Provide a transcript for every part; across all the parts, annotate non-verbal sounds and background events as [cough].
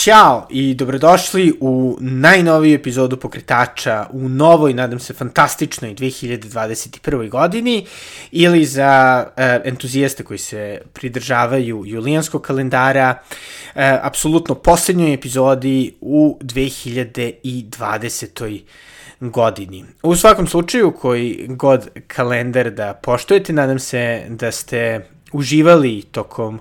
Ćao i dobrodošli u najnoviju epizodu Pokretača u novoj, nadam se, fantastičnoj 2021. godini ili za e, entuzijaste koji se pridržavaju julijanskog kalendara, e, apsolutno poslednjoj epizodi u 2020. godini. U svakom slučaju, koji god kalendar da poštujete, nadam se da ste uživali tokom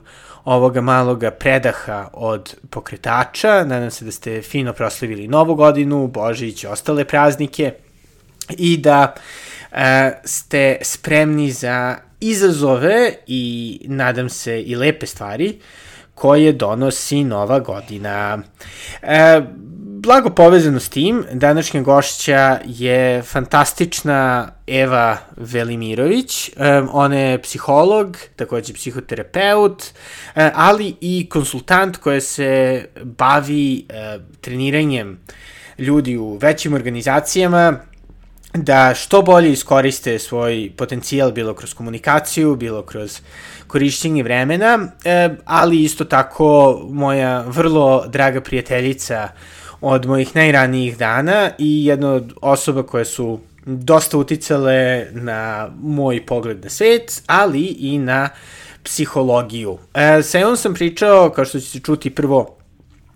ovoga maloga predaha od pokretača. Nadam se da ste fino proslavili Novu godinu, Božić i ostale praznike i da e, ste spremni za izazove i nadam se i lepe stvari koje donosi nova godina. E, blago povezano s tim, današnja gošća je fantastična Eva Velimirović. Um, ona je psiholog, takođe psihoterapeut, uh, ali i konsultant koja se bavi uh, treniranjem ljudi u većim organizacijama da što bolje iskoriste svoj potencijal bilo kroz komunikaciju, bilo kroz korišćenje vremena, e, ali isto tako moja vrlo draga prijateljica od mojih najranijih dana i jedna od osoba koje su dosta uticale na moj pogled na svet, ali i na psihologiju. E, sa Evom sam pričao, kao što ćete čuti prvo,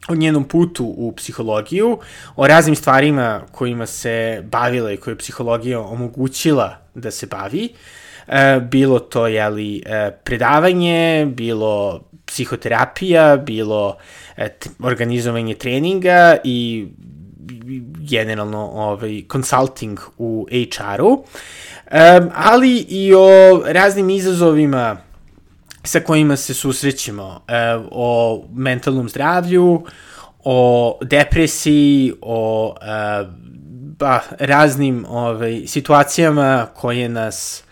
o njenom putu u psihologiju, o raznim stvarima kojima se bavila i koje psihologija omogućila da se bavi. E, bilo to, jeli, e, predavanje, bilo psihoterapija, bilo organizovanje treninga i generalno ovaj, consulting u HR-u, um, ali i o raznim izazovima sa kojima se susrećemo, um, o mentalnom zdravlju, o depresiji, o uh, ba, raznim ovaj, situacijama koje nas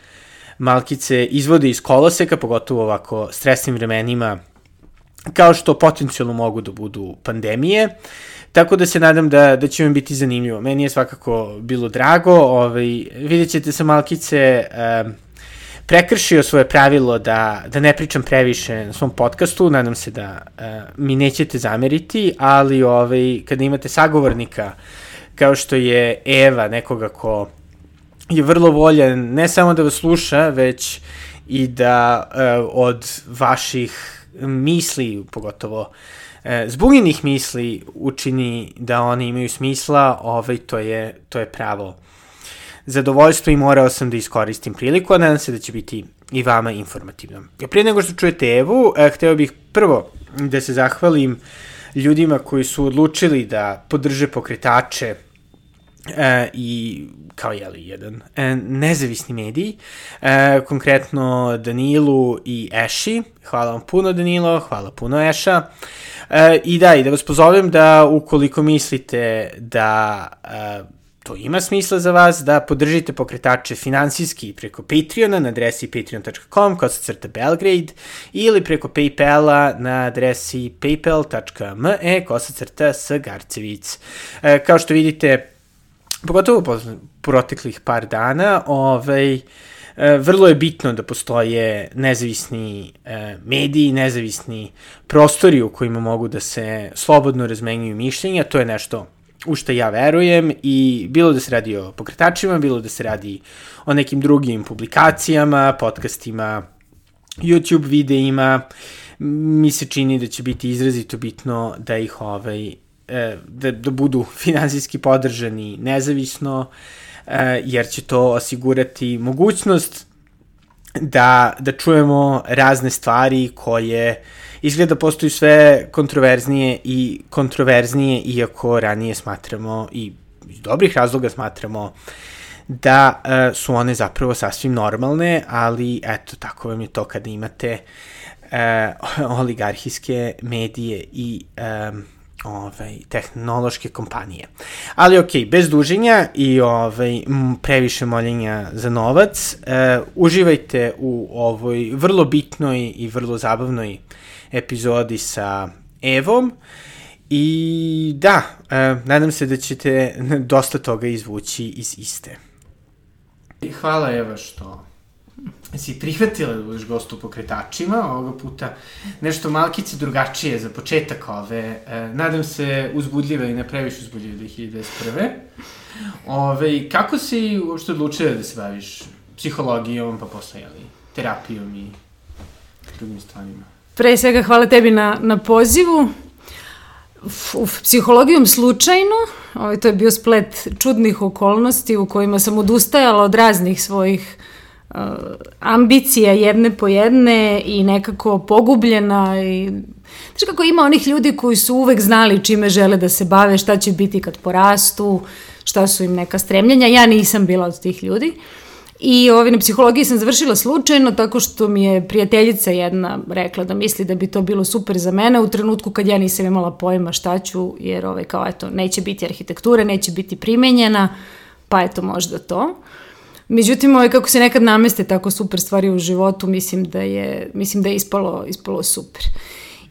malkice izvode iz koloseka, pogotovo ovako stresnim vremenima kao što potencijalno mogu da budu pandemije. Tako da se nadam da, da će vam biti zanimljivo. Meni je svakako bilo drago. Ovaj, vidjet ćete sa Malkice um, prekršio svoje pravilo da, da ne pričam previše na svom podcastu. Nadam se da uh, mi nećete zameriti, ali ovaj, kada imate sagovornika kao što je Eva, nekoga ko je vrlo voljan ne samo da vas sluša, već i da uh, od vaših misli, pogotovo e, zbunjenih misli učini da one imaju smisla, ovaj, to, je, to je pravo zadovoljstvo i morao sam da iskoristim priliku, a nadam se da će biti i vama informativno. Prije nego što čujete Evu, eh, hteo bih prvo da se zahvalim ljudima koji su odlučili da podrže pokretače e, i kao jeli jedan e, nezavisni mediji, e, konkretno Danilu i Eši. Hvala vam puno Danilo, hvala puno Eša. E, I da, i da vas pozovem da ukoliko mislite da e, to ima smisla za vas, da podržite pokretače finansijski preko Patreona na adresi patreon.com kosacrta Belgrade ili preko Paypala na adresi paypal.me kosacrta Sgarcevic. E, kao što vidite, pogotovo po proteklih par dana, ovaj, e, vrlo je bitno da postoje nezavisni e, mediji, nezavisni prostori u kojima mogu da se slobodno razmenjuju mišljenja, to je nešto u što ja verujem i bilo da se radi o pokretačima, bilo da se radi o nekim drugim publikacijama, podcastima, YouTube videima, mi se čini da će biti izrazito bitno da ih ovaj, da, da budu finansijski podržani nezavisno, e, jer će to osigurati mogućnost da, da čujemo razne stvari koje izgleda postaju sve kontroverznije i kontroverznije, iako ranije smatramo i iz dobrih razloga smatramo da uh, su one zapravo sasvim normalne, ali eto, tako vam je to kada imate uh, [laughs] oligarhijske medije i um, ovaj, tehnološke kompanije. Ali ok, bez duženja i ovaj, previše moljenja za novac, e, uživajte u ovoj vrlo bitnoj i vrlo zabavnoj epizodi sa Evom I da, e, nadam se da ćete dosta toga izvući iz iste. Hvala Eva što si prihvatila da budeš gost u pokretačima, ovoga puta nešto malkice drugačije za početak ove, e, nadam se uzbudljive i ne previše uzbudljive 2021. Ove, kako si uopšte odlučila da se baviš psihologijom, pa posle, jeli, terapijom i drugim stvarima? Pre svega hvala tebi na, na pozivu. U psihologijom slučajno, ovaj, to je bio splet čudnih okolnosti u kojima sam odustajala od raznih svojih ambicija jedne po jedne i nekako pogubljena i Znaš kako ima onih ljudi koji su uvek znali čime žele da se bave, šta će biti kad porastu, šta su im neka stremljenja. Ja nisam bila od tih ljudi. Uh, I ovaj, na psihologiji sam završila slučajno tako što mi je prijateljica jedna rekla da misli da bi to bilo super za mene u trenutku kad ja nisam imala pojma šta ću, jer ovaj, kao eto, neće biti arhitekture, neće biti primenjena, pa eto možda to. Međutim, ovaj, kako se nekad nameste tako super stvari u životu, mislim da je, mislim da je ispalo, ispalo super.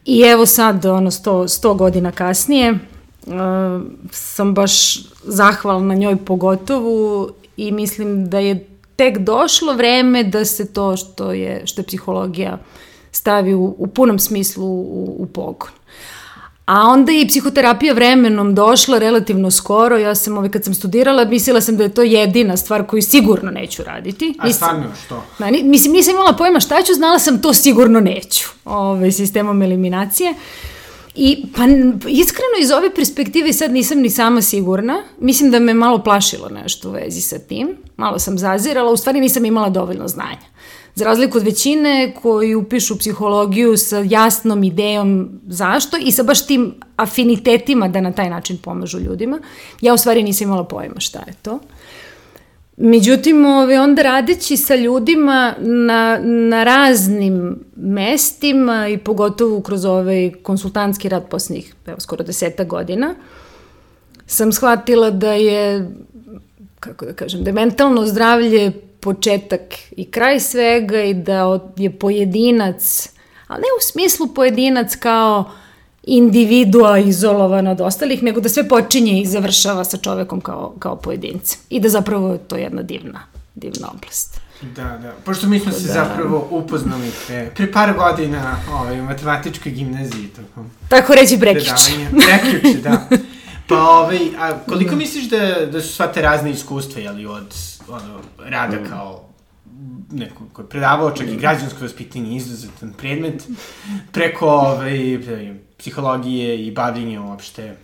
I evo sad, ono, 100, 100 godina kasnije, uh, sam baš zahvalna njoj pogotovu i mislim da je tek došlo vreme da se to što je, što je psihologija stavi u, u punom smislu u, u pogon. A onda je i psihoterapija vremenom došla relativno skoro. Ja sam, ovaj, kad sam studirala, mislila sam da je to jedina stvar koju sigurno neću raditi. A stvarno što? Ma, mislim, nisam imala pojma šta ću, znala sam to sigurno neću. Ovaj, sistemom eliminacije. I pa iskreno iz ove perspektive sad nisam ni sama sigurna. Mislim da me malo plašilo nešto u vezi sa tim. Malo sam zazirala, u stvari nisam imala dovoljno znanja. Za razliku od većine koji upišu psihologiju sa jasnom idejom zašto i sa baš tim afinitetima da na taj način pomažu ljudima, ja u stvari nisam imala pojma šta je to. Međutim, ove, onda radeći sa ljudima na, na raznim mestima i pogotovo kroz ovaj konsultantski rad posljednjih, evo, skoro deseta godina, sam shvatila da je, kako da kažem, da je mentalno zdravlje početak i kraj svega i da je pojedinac, ali ne u smislu pojedinac kao individua izolovana od ostalih, nego da sve počinje i završava sa čovekom kao, kao pojedincem. I da zapravo je to jedna divna, divna oblast. Da, da. Pošto mi smo se da. zapravo upoznali pre, pre par godina ovaj, u matematičkoj gimnaziji. Tako, tako reći prekjuče. Prekjuče, da. [laughs] Pa, ovaj, a koliko misliš da, da su sva te razne iskustva, jeli, od ono, rada mm. kao neko ko je predavao čak i građansko vaspitanje, izuzetan predmet, preko ovaj, psihologije i bavljenje uopšte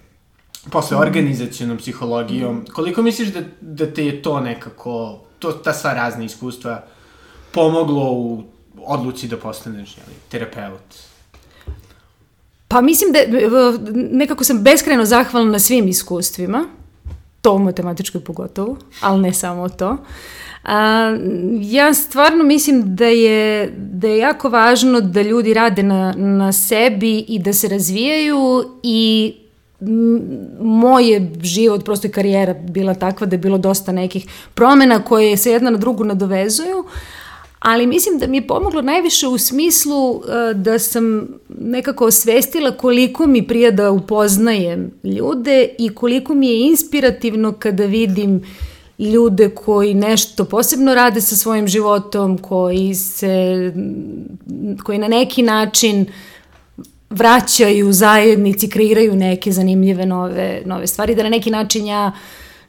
posle organizacijonom psihologijom. Koliko misliš da, da te je to nekako, to, ta sva razna iskustva pomoglo u odluci da postaneš jeli, terapeut? Pa mislim da nekako sam beskreno zahvalna na svim iskustvima, to u matematičkoj pogotovo, ali ne samo to. Uh, A, ja stvarno mislim da je, da je jako važno da ljudi rade na, na sebi i da se razvijaju i moj je život, prosto i karijera bila takva da je bilo dosta nekih promena koje se jedna na drugu nadovezuju, ali mislim da mi je pomoglo najviše u smislu uh, da sam nekako osvestila koliko mi prija da upoznajem ljude i koliko mi je inspirativno kada vidim ljude koji nešto posebno rade sa svojim životom, koji se, koji na neki način vraćaju zajednici, kreiraju neke zanimljive nove, nove stvari, da na neki način ja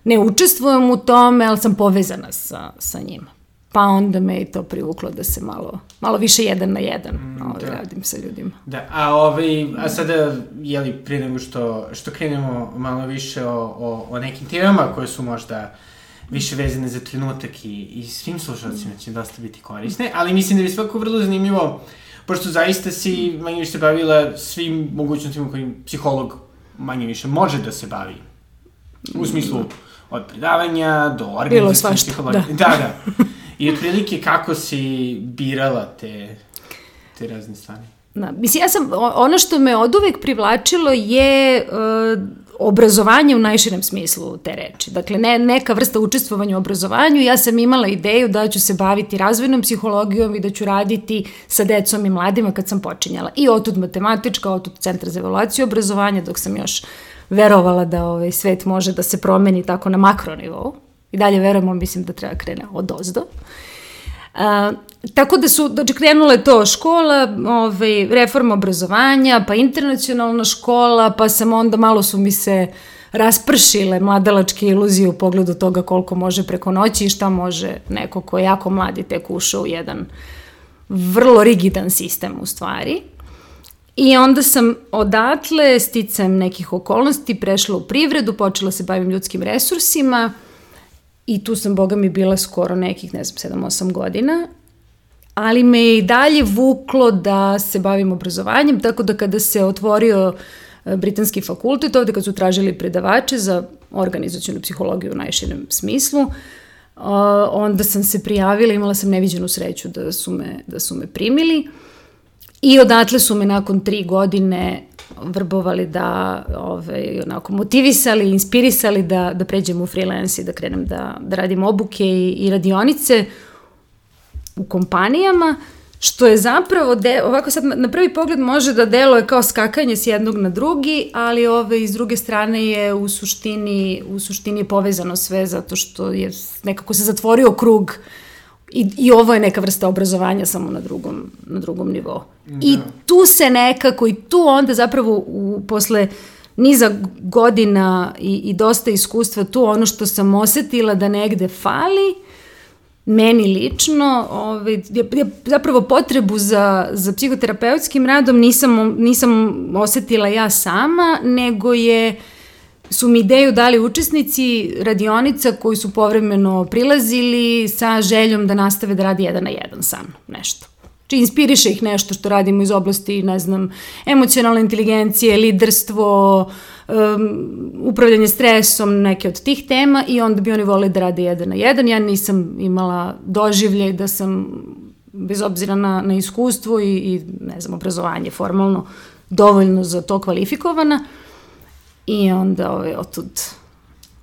ne učestvujem u tome, ali sam povezana sa, sa njima. Pa onda me je to privuklo da se malo, malo više jedan na jedan mm, ovaj, da. radim sa ljudima. Da, a, ovaj, a sada, jeli, prije nego što, što krenemo malo više o, o, o nekim temama koje su možda više vezane za trenutak i, i svim slušalcima će dosta biti korisne, ali mislim da bi svako vrlo zanimljivo, pošto zaista si manje više bavila svim mogućnostima kojim psiholog manje više može da se bavi. U smislu od predavanja do organizacije psihologije. Da. da, da. [laughs] I otprilike kako si birala te, te razne stvari? Da, mislim, ja sam, ono što me od uvek privlačilo je uh, obrazovanje u najširem smislu te reči. Dakle, ne, neka vrsta učestvovanja u obrazovanju. Ja sam imala ideju da ću se baviti razvojnom psihologijom i da ću raditi sa decom i mladima kad sam počinjala. I otud matematička, otud centar za evaluaciju obrazovanja, dok sam još verovala da ovaj svet može da se promeni tako na makronivou. I dalje verujemo, mislim da treba krene od ozdo. Uh, tako da su, znači krenule to škola, ovaj, reforma obrazovanja, pa internacionalna škola, pa sam onda malo su mi se raspršile mladalačke iluzije u pogledu toga koliko može preko noći i šta može neko ko je jako mladi tek ušao u jedan vrlo rigidan sistem u stvari. I onda sam odatle, sticam nekih okolnosti, prešla u privredu, počela se bavim ljudskim resursima i tu sam, boga mi, bila skoro nekih, ne znam, 7-8 godina. Ali me je i dalje vuklo da se bavim obrazovanjem, tako da kada se otvorio e, britanski fakultet, ovde kad su tražili predavače za organizacijonu psihologiju u najširem smislu, onda sam se prijavila, imala sam neviđenu sreću da su me, da su me primili. I odatle su me nakon tri godine vrbovali da, ovaj, onako, motivisali, inspirisali da, da pređem u freelance i da krenem da, da radim obuke i, i radionice u kompanijama, što je zapravo, de, ovako sad na prvi pogled može da deluje kao skakanje s jednog na drugi, ali ove iz druge strane je u suštini, u suštini je povezano sve zato što je nekako se zatvorio krug I, I ovo je neka vrsta obrazovanja samo na drugom, na drugom nivou. Da. I tu se nekako, i tu onda zapravo u, posle niza godina i, i dosta iskustva, tu ono što sam osetila da negde fali, meni lično, ovaj, ja, ja zapravo potrebu za, za psihoterapeutskim radom nisam, nisam osetila ja sama, nego je su mi ideju dali učesnici radionica koji su povremeno prilazili sa željom da nastave da radi jedan na jedan sa mnom, nešto. Či znači, inspiriše ih nešto što radimo iz oblasti, ne znam, emocionalne inteligencije, liderstvo, uh, um, upravljanje stresom, neke od tih tema i onda bi oni volili da rade jedan na jedan. Ja nisam imala doživlje da sam, bez obzira na, na iskustvo i, i, ne znam, obrazovanje formalno, dovoljno za to kvalifikovana. I onda ovaj, otud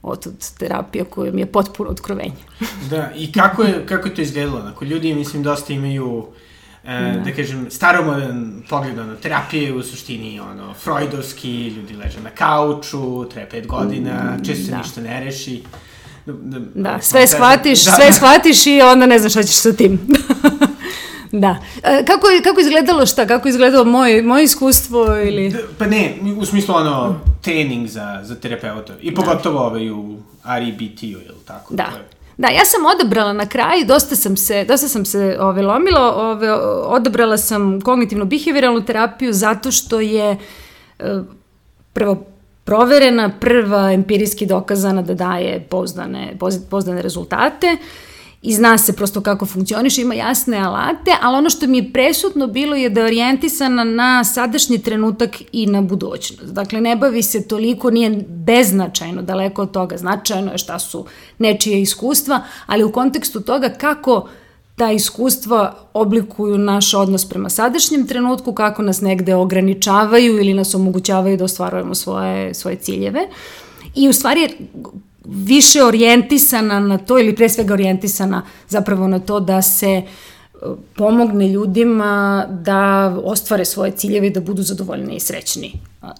otud terapija koja mi je potpuno otkrovenje. [laughs] da, i kako je, kako je to izgledalo? Ako ljudi, mislim, dosta imaju e, da. da kažem, staromodan pogled, ono, terapije u suštini, ono, freudovski, ljudi leže na kauču, traje pet godina, mm, često da. ništa ne reši. Da, da, da sve shvatiš, da. sve shvatiš i onda ne znaš šta ćeš sa tim. [laughs] Da. E, kako, je, kako izgledalo šta? Kako izgledalo moje, moje iskustvo ili... Pa ne, u smislu ono, trening za, za terapeuta. I da. pogotovo da. ovaj u REBT-u, ili tako? Da. To je Da, ja sam odabrala na kraju, dosta sam se, dosta sam se ove, lomila, ove, odabrala sam kognitivnu behavioralnu terapiju zato što je e, prvo proverena, prva empirijski dokazana da daje poznane, poznane rezultate i zna se prosto kako funkcioniše, ima jasne alate, ali ono što mi je presudno bilo je da je orijentisana na sadašnji trenutak i na budućnost. Dakle, ne bavi se toliko, nije beznačajno daleko od toga, značajno je šta su nečije iskustva, ali u kontekstu toga kako ta iskustva oblikuju naš odnos prema sadašnjem trenutku, kako nas negde ograničavaju ili nas omogućavaju da ostvarujemo svoje, svoje ciljeve. I u stvari više orijentisana na to ili pre svega orijentisana zapravo na to da se e, pomogne ljudima da ostvare svoje ciljeve i da budu zadovoljni i srećni.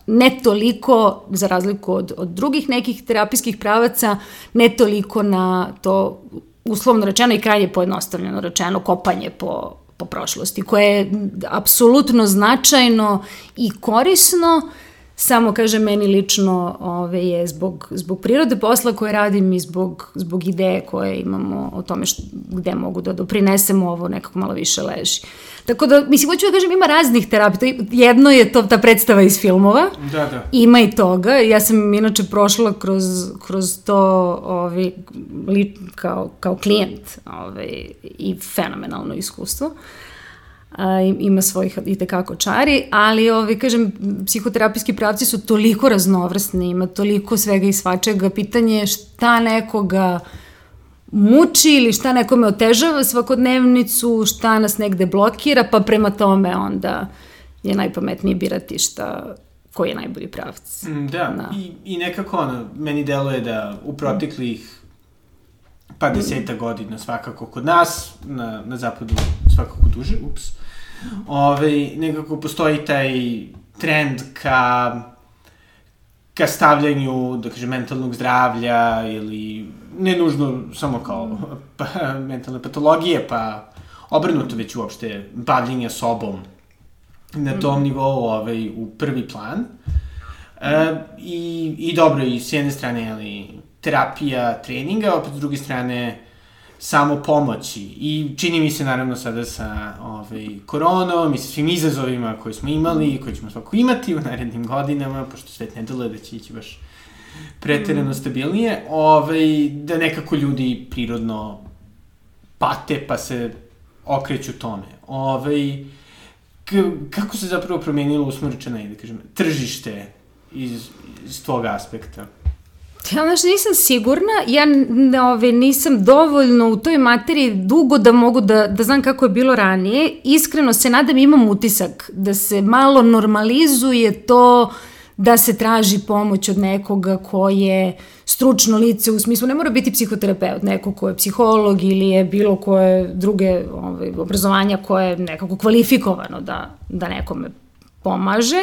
Ne toliko, za razliku od, od drugih nekih terapijskih pravaca, ne toliko na to uslovno rečeno i krajnje pojednostavljeno rečeno kopanje po, po prošlosti, koje je apsolutno značajno i korisno, Samo, kaže, meni lično ove, je zbog, zbog prirode posla koje radim i zbog, zbog ideje koje imamo o tome što, gde mogu da doprinesemo ovo nekako malo više leži. Tako da, mislim, hoću da kažem, ima raznih terapija. Jedno je to ta predstava iz filmova. Da, da. Ima i toga. Ja sam inače prošla kroz, kroz to ovi, li, kao, kao klijent ovi, i fenomenalno iskustvo. Uh, a, ima svojih i tekako čari, ali ovi, kažem, psihoterapijski pravci su toliko raznovrsni, ima toliko svega i svačega. Pitanje je šta nekoga muči ili šta nekome otežava svakodnevnicu, šta nas negde blokira, pa prema tome onda je najpametnije birati šta koji je najbolji pravac. Mm, Da, Da. I, i nekako ono, meni deluje da u proteklih pa deseta godina svakako kod nas, na, na zapadu svakako duže, ups, Ove, nekako postoji taj trend ka ka stavljanju, da kažem, mentalnog zdravlja ili ne nužno samo kao [laughs] pa, mentalne patologije, pa obrnuto već uopšte bavljenja sobom na tom nivou ovaj, u prvi plan. E, i, I dobro, i s jedne strane, ali, terapija treninga, opet s druge strane, samo pomoći. I čini mi se, naravno, sada sa ovaj, koronom i sa svim izazovima koje smo imali i koje ćemo svako imati u narednim godinama, pošto svet ne deluje da će ići baš preterano stabilnije, ovaj, da nekako ljudi prirodno pate pa se okreću tome. Ovaj, kako se zapravo promenilo usmrčena da kažem, tržište iz, iz tvog aspekta? Ja, znaš, nisam sigurna, ja ove, nisam dovoljno u toj materiji dugo da mogu da, da znam kako je bilo ranije. Iskreno se nadam, imam utisak da se malo normalizuje to da se traži pomoć od nekoga ko je stručno lice, u smislu ne mora biti psihoterapeut, neko ko je psiholog ili je bilo koje druge ovaj, obrazovanja koje je nekako kvalifikovano da, da nekome pomaže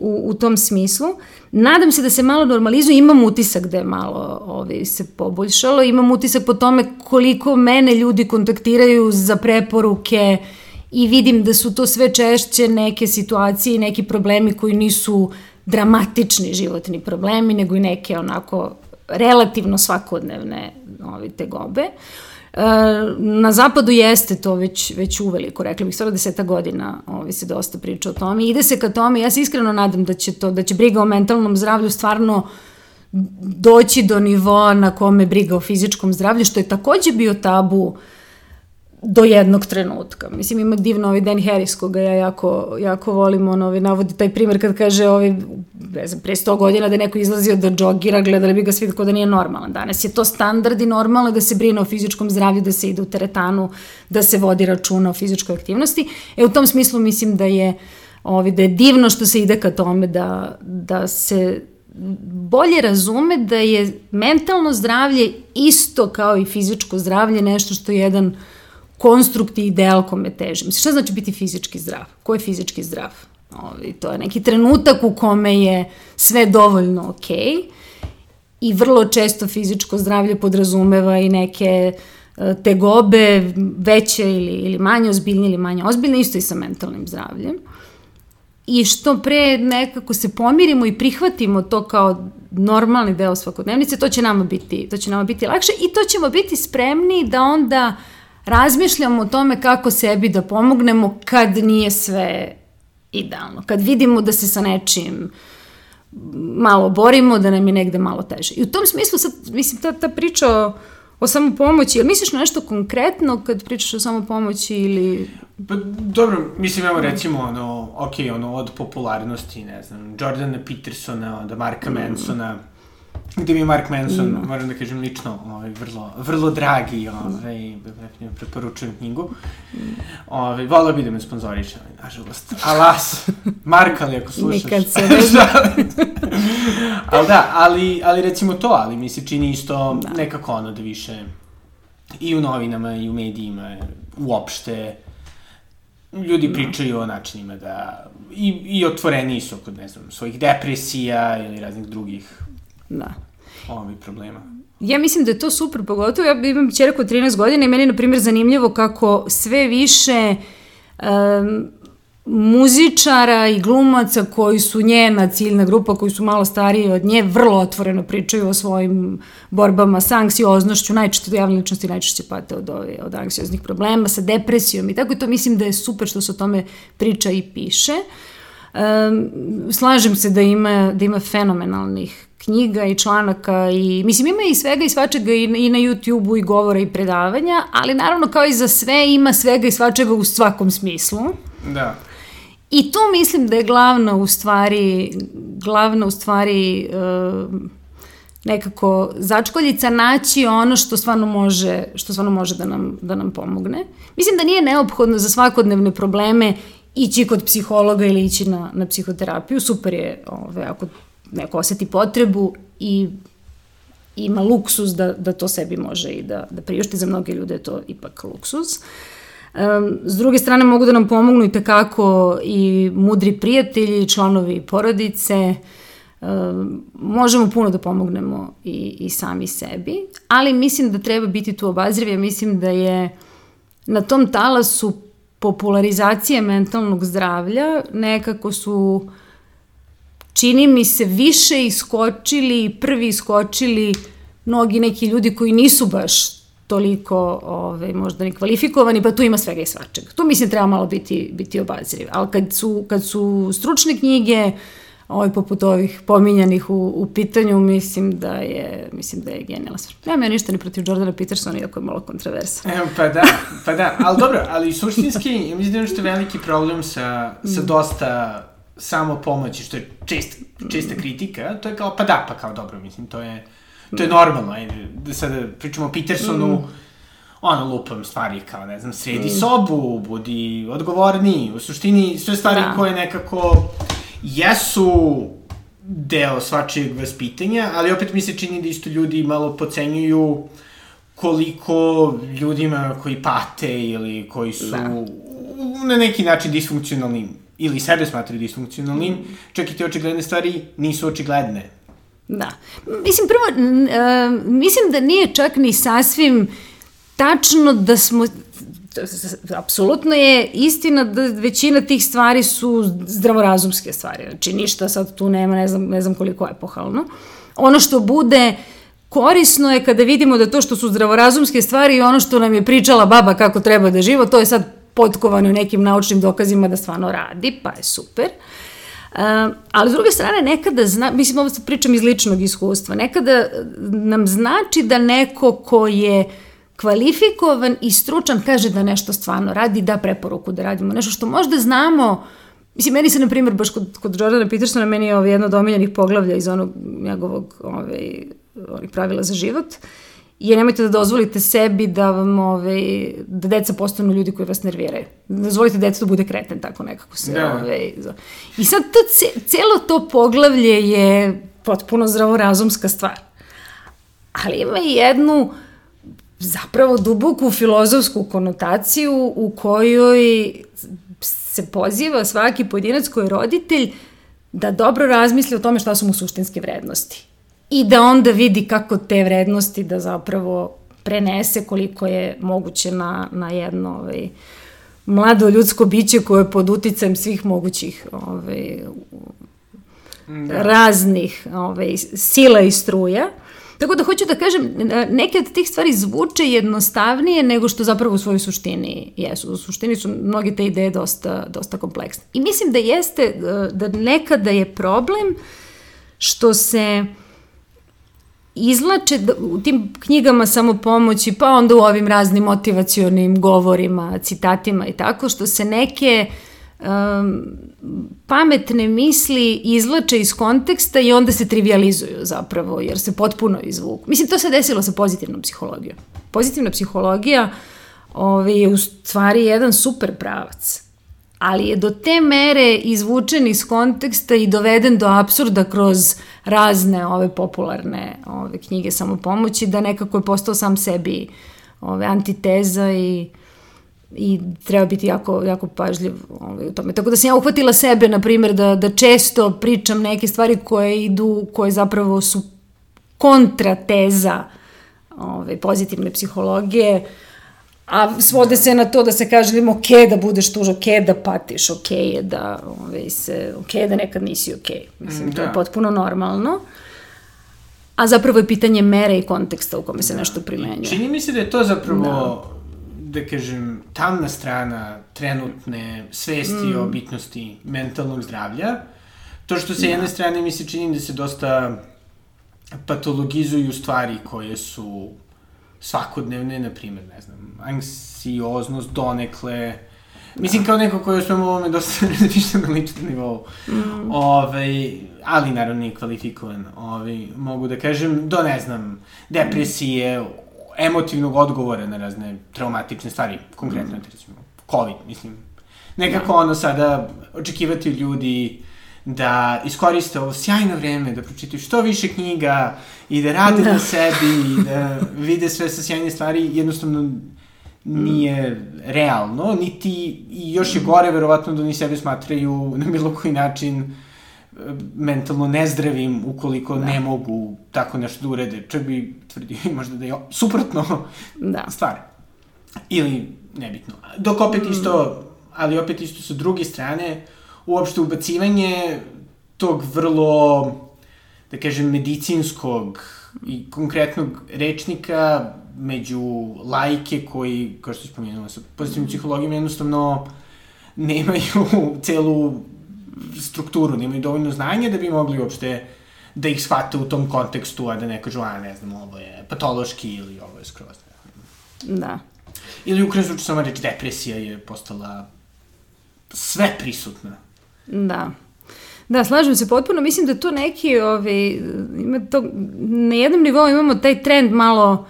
u, u tom smislu. Nadam se da se malo normalizuje, imam utisak da je malo ovaj, se poboljšalo, imam utisak po tome koliko mene ljudi kontaktiraju za preporuke i vidim da su to sve češće neke situacije i neki problemi koji nisu dramatični životni problemi, nego i neke onako relativno svakodnevne ovaj, tegobe. E, na zapadu jeste to već, već uveliko, rekla bih, skoro deseta godina ovaj, se dosta priča o tome. Ide se ka tome, ja se iskreno nadam da će, to, da će briga o mentalnom zdravlju stvarno doći do nivoa na kome briga o fizičkom zdravlju, što je takođe bio tabu do jednog trenutka. Mislim, ima divno ovaj Dan Harris, koga ja jako, jako volim, on ovaj, navodi taj primer kad kaže, ovaj, ne znam, pre 100 godina da je neko izlazio da džogira, gledali bi ga svi kao da nije normalan. Danas je to standard i normalno da se brine o fizičkom zdravlju, da se ide u teretanu, da se vodi računa o fizičkoj aktivnosti. E, u tom smislu mislim da je, ovaj, da je divno što se ide ka tome da, da se bolje razume da je mentalno zdravlje isto kao i fizičko zdravlje nešto što je jedan konstrukt i ideal kome težim. Mislim, šta znači biti fizički zdrav? Ko je fizički zdrav? Ovi, to je neki trenutak u kome je sve dovoljno okej okay, i vrlo često fizičko zdravlje podrazumeva i neke e, tegobe veće ili, ili manje ozbiljne ili manje ozbiljne, isto i sa mentalnim zdravljem. I što pre nekako se pomirimo i prihvatimo to kao normalni deo svakodnevnice, to će nama biti, to će nama biti lakše i to ćemo biti spremni da onda razmišljamo o tome kako sebi da pomognemo kad nije sve idealno. Kad vidimo da se sa nečim malo borimo, da nam je negde malo teže. I u tom smislu sad, mislim, ta, ta priča o, o samopomoći, jel misliš na nešto konkretno kad pričaš o samopomoći ili... Pa dobro, mislim, evo recimo, ono, ok, ono, od popularnosti, ne znam, Jordana Petersona, onda Marka mm. Mansona, gde mi je Mark Manson, mm. moram da kažem lično, ovaj, vrlo, vrlo dragi, ovaj, mm. preporučujem knjigu. Mm. Ovaj, volao bi da me sponzoriše, ali, nažalost. Alas, Mark, ali ako slušaš. Nikad se [laughs] ne zna. ali da, ali, ali recimo to, ali mi se čini isto da. nekako ono da više i u novinama i u medijima uopšte ljudi pričaju o načinima da i, i otvoreni su kod, ne znam, svojih depresija ili raznih drugih da. ovih problema. Ja mislim da je to super, pogotovo ja imam čerku od 13 godina i meni je, na primjer, zanimljivo kako sve više um, muzičara i glumaca koji su njena ciljna grupa, koji su malo stariji od nje, vrlo otvoreno pričaju o svojim borbama sa anksioznošću, najčešće javne ličnosti najčešće pate od, ove, od anksioznih problema, sa depresijom i tako i to mislim da je super što se o tome priča i piše. Um, slažem se da ima, da ima fenomenalnih knjiga i članaka i mislim ima i svega i svačega i, i na YouTube-u i govora i predavanja, ali naravno kao i za sve ima svega i svačega u svakom smislu. Da. I to mislim da je glavna u stvari, glavna u stvari uh, nekako začkoljica naći ono što stvarno može, što stvarno može da nam, da nam pomogne. Mislim da nije neophodno za svakodnevne probleme ići kod psihologa ili ići na, na psihoterapiju. Super je ove, ako neko oseti potrebu i ima luksus da, da to sebi može i da, da priušti. Za mnoge ljude je to ipak luksus. Um, s druge strane mogu da nam pomognu i tekako i mudri prijatelji, članovi porodice, um, možemo puno da pomognemo i, i sami sebi, ali mislim da treba biti tu obazriv, ja mislim da je na tom talasu popularizacije mentalnog zdravlja nekako su čini mi se više iskočili i prvi iskočili mnogi neki ljudi koji nisu baš toliko ove, možda ni kvalifikovani, pa tu ima svega i svačega. Tu mislim treba malo biti, biti obazriv. Ali kad su, kad su stručne knjige, ovaj, poput ovih pominjanih u, u pitanju, mislim da je, mislim da je genijalna stvar. Nemam ja ništa ni protiv Jordana Petersona, iako je malo kontroversa. Evo, pa da, pa da, ali dobro, ali suštinski, mislim da je nešto veliki problem sa, sa dosta samo pomoći, što je čest, česta kritika, to je kao, pa da, pa kao dobro, mislim, to je, to je normalno, ajde, da sada pričamo o Petersonu, mm. ono, lupam stvari kao, ne znam, sredi mm. sobu, budi odgovorni, u suštini sve stvari da. koje nekako jesu deo svačijeg vaspitanja, ali opet mi se čini da isto ljudi malo pocenjuju koliko ljudima koji pate ili koji su da. na neki način disfunkcionalni ili sebe smatraju disfunkcionalnim, mm. čak i te očigledne stvari nisu očigledne. Da. Mislim, prvo, uh, mislim da nije čak ni sasvim tačno da smo apsolutno je istina da većina tih stvari su zdravorazumske stvari. Znači, ništa sad tu nema, ne znam, ne znam koliko je pohalno. Ono što bude korisno je kada vidimo da to što su zdravorazumske stvari i ono što nam je pričala baba kako treba da živo, to je sad potkovano nekim naučnim dokazima da stvarno radi, pa je super. Uh, ali s druge strane, nekada, zna, mislim, ovo pričam iz ličnog iskustva, nekada nam znači da neko ko je kvalifikovan i stručan kaže da nešto stvarno radi, da preporuku da radimo nešto što možda znamo Mislim, meni se, na primjer, baš kod, kod Jordana Petersona, meni je ovo jedno od omiljenih poglavlja iz onog njegovog ovaj, onih pravila za život. Uh, je nemojte da dozvolite sebi da vam ove, ovaj, da deca postanu ljudi koji vas nerviraju. Dozvolite decu da bude kreten, tako nekako se. Da. Ove, ovaj, I sad to, celo to poglavlje je potpuno zdravorazumska stvar. Ali ima i jednu zapravo duboku filozofsku konotaciju u kojoj se poziva svaki pojedinac koji je roditelj da dobro razmisli o tome šta su mu suštinske vrednosti i da onda vidi kako te vrednosti da zapravo prenese koliko je moguće na, na jedno ovaj, mlado ljudsko biće koje je pod uticajem svih mogućih ovaj, da. raznih ovaj, sila i struja. Tako da hoću da kažem, neke od tih stvari zvuče jednostavnije nego što zapravo u svojoj suštini jesu. U suštini su mnogi te ideje dosta, dosta kompleksne. I mislim da jeste, da nekada je problem što se uh, izlače u tim knjigama samopomoći, pa onda u ovim raznim motivacionim govorima, citatima i tako, što se neke um, pametne misli izlače iz konteksta i onda se trivializuju zapravo, jer se potpuno izvuku. Mislim, to se desilo sa pozitivnom psihologijom. Pozitivna psihologija ovaj, je u stvari jedan super pravac ali je do te mere izvučen iz konteksta i doveden do absurda kroz razne ove popularne ove knjige samopomoći da nekako je postao sam sebi ove antiteza i i treba biti jako, jako pažljiv ovaj, u tome. Tako da sam ja uhvatila sebe, na primjer, da, da često pričam neke stvari koje idu, koje zapravo su kontrateza ovaj, pozitivne psihologije, uh, a svode se na to da se kaže im ok da budeš tuž, ok da patiš, ok je da, ove, ovaj, se, ok da nekad nisi ok. Mislim, da. to je da. potpuno normalno. A zapravo je pitanje mere i konteksta u kome se da. nešto primenjuje. Čini mi se da je to zapravo, da, da kažem, tamna strana trenutne svesti mm. o bitnosti mentalnog zdravlja. To što se da. jedne strane mi se čini da se dosta patologizuju stvari koje su svakodnevne, na primjer, ne znam, anksioznost donekle, Mislim, kao neko koji je u ovome dosta [laughs] razmišljam na ličnom nivou. Mm. Ove, ovaj, ali naravno nije kvalifikovan. Ove, ovaj, mogu da kažem, do ne znam, depresije, emotivnog odgovora na razne traumatične stvari, konkretno, mm. recimo, COVID, mislim, Nekako ono sada očekivati ljudi da iskoriste ovo sjajno vreme, da pročitaju što više knjiga i da rade da. na sebi i da [laughs] vide sve sa sjajne stvari, jednostavno nije realno, niti i još je gore verovatno da oni sebe smatraju na bilo koji način e, mentalno nezdravim ukoliko da. ne mogu tako nešto da urede. Čak bi tvrdio možda da je suprotno da. [laughs] stvar. Ili nebitno. Dok opet mm. isto, ali opet isto sa druge strane, uopšte ubacivanje tog vrlo, da kažem, medicinskog i konkretnog rečnika među lajke koji, kao što spomenula, sa pozitivnim psihologijom jednostavno nemaju [laughs] celu strukturu, nemaju dovoljno znanja da bi mogli uopšte da ih shvate u tom kontekstu, a da ne kažu, a ne znam, ovo je patološki ili ovo je skroz. Da. Ili u krenu samo reći, depresija je postala sve prisutna. Da. Da, slažem se potpuno. Mislim da tu neki, ovaj, ima to, na jednom nivou imamo taj trend malo,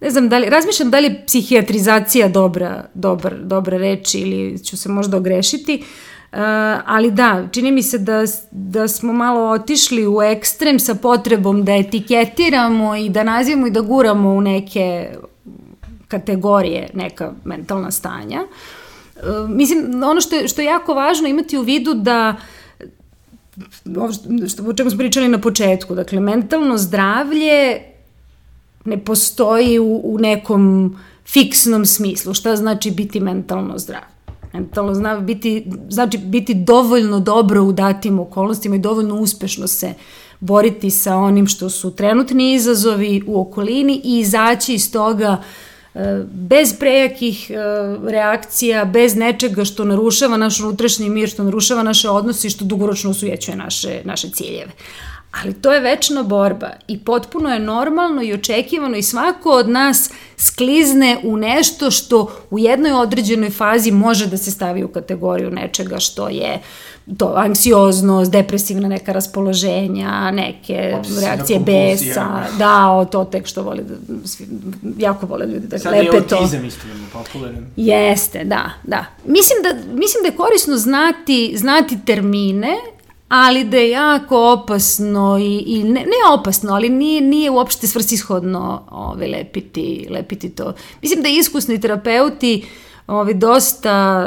ne znam, da li, razmišljam da li je psihijatrizacija dobra, dobar, dobra reč ili ću se možda ogrešiti, Uh, ali da, čini mi se da, da smo malo otišli u ekstrem sa potrebom da etiketiramo i da nazivamo i da guramo u neke kategorije neka mentalna stanja. Uh, mislim, ono što je, što je jako važno imati u vidu da što, o čemu smo pričali na početku, dakle, mentalno zdravlje ne postoji u, u nekom fiksnom smislu. Šta znači biti mentalno zdrav? Mentalno zna biti, znači biti dovoljno dobro u datim okolnostima i dovoljno uspešno se boriti sa onim što su trenutni izazovi u okolini i izaći iz toga e, bez prejakih e, reakcija, bez nečega što narušava naš unutrašnji mir, što narušava naše odnose i što dugoročno usujećuje naše, naše ciljeve. Ali to je večna borba i potpuno je normalno i očekivano i svako od nas sklizne u nešto što u jednoj određenoj fazi može da se stavi u kategoriju nečega što je to anksioznost, depresivna neka raspoloženja, neke Obsesivna reakcije besa, da, o to tek što vole da, svi, jako vole ljudi da Sad lepe to. Sad je autizam isto popularan. Jeste, da, da. Mislim da, mislim da je korisno znati, znati termine ali da je jako opasno i, i ne, ne opasno, ali nije, nije uopšte svrsishodno ove, lepiti, lepiti to. Mislim da iskusni terapeuti ove, dosta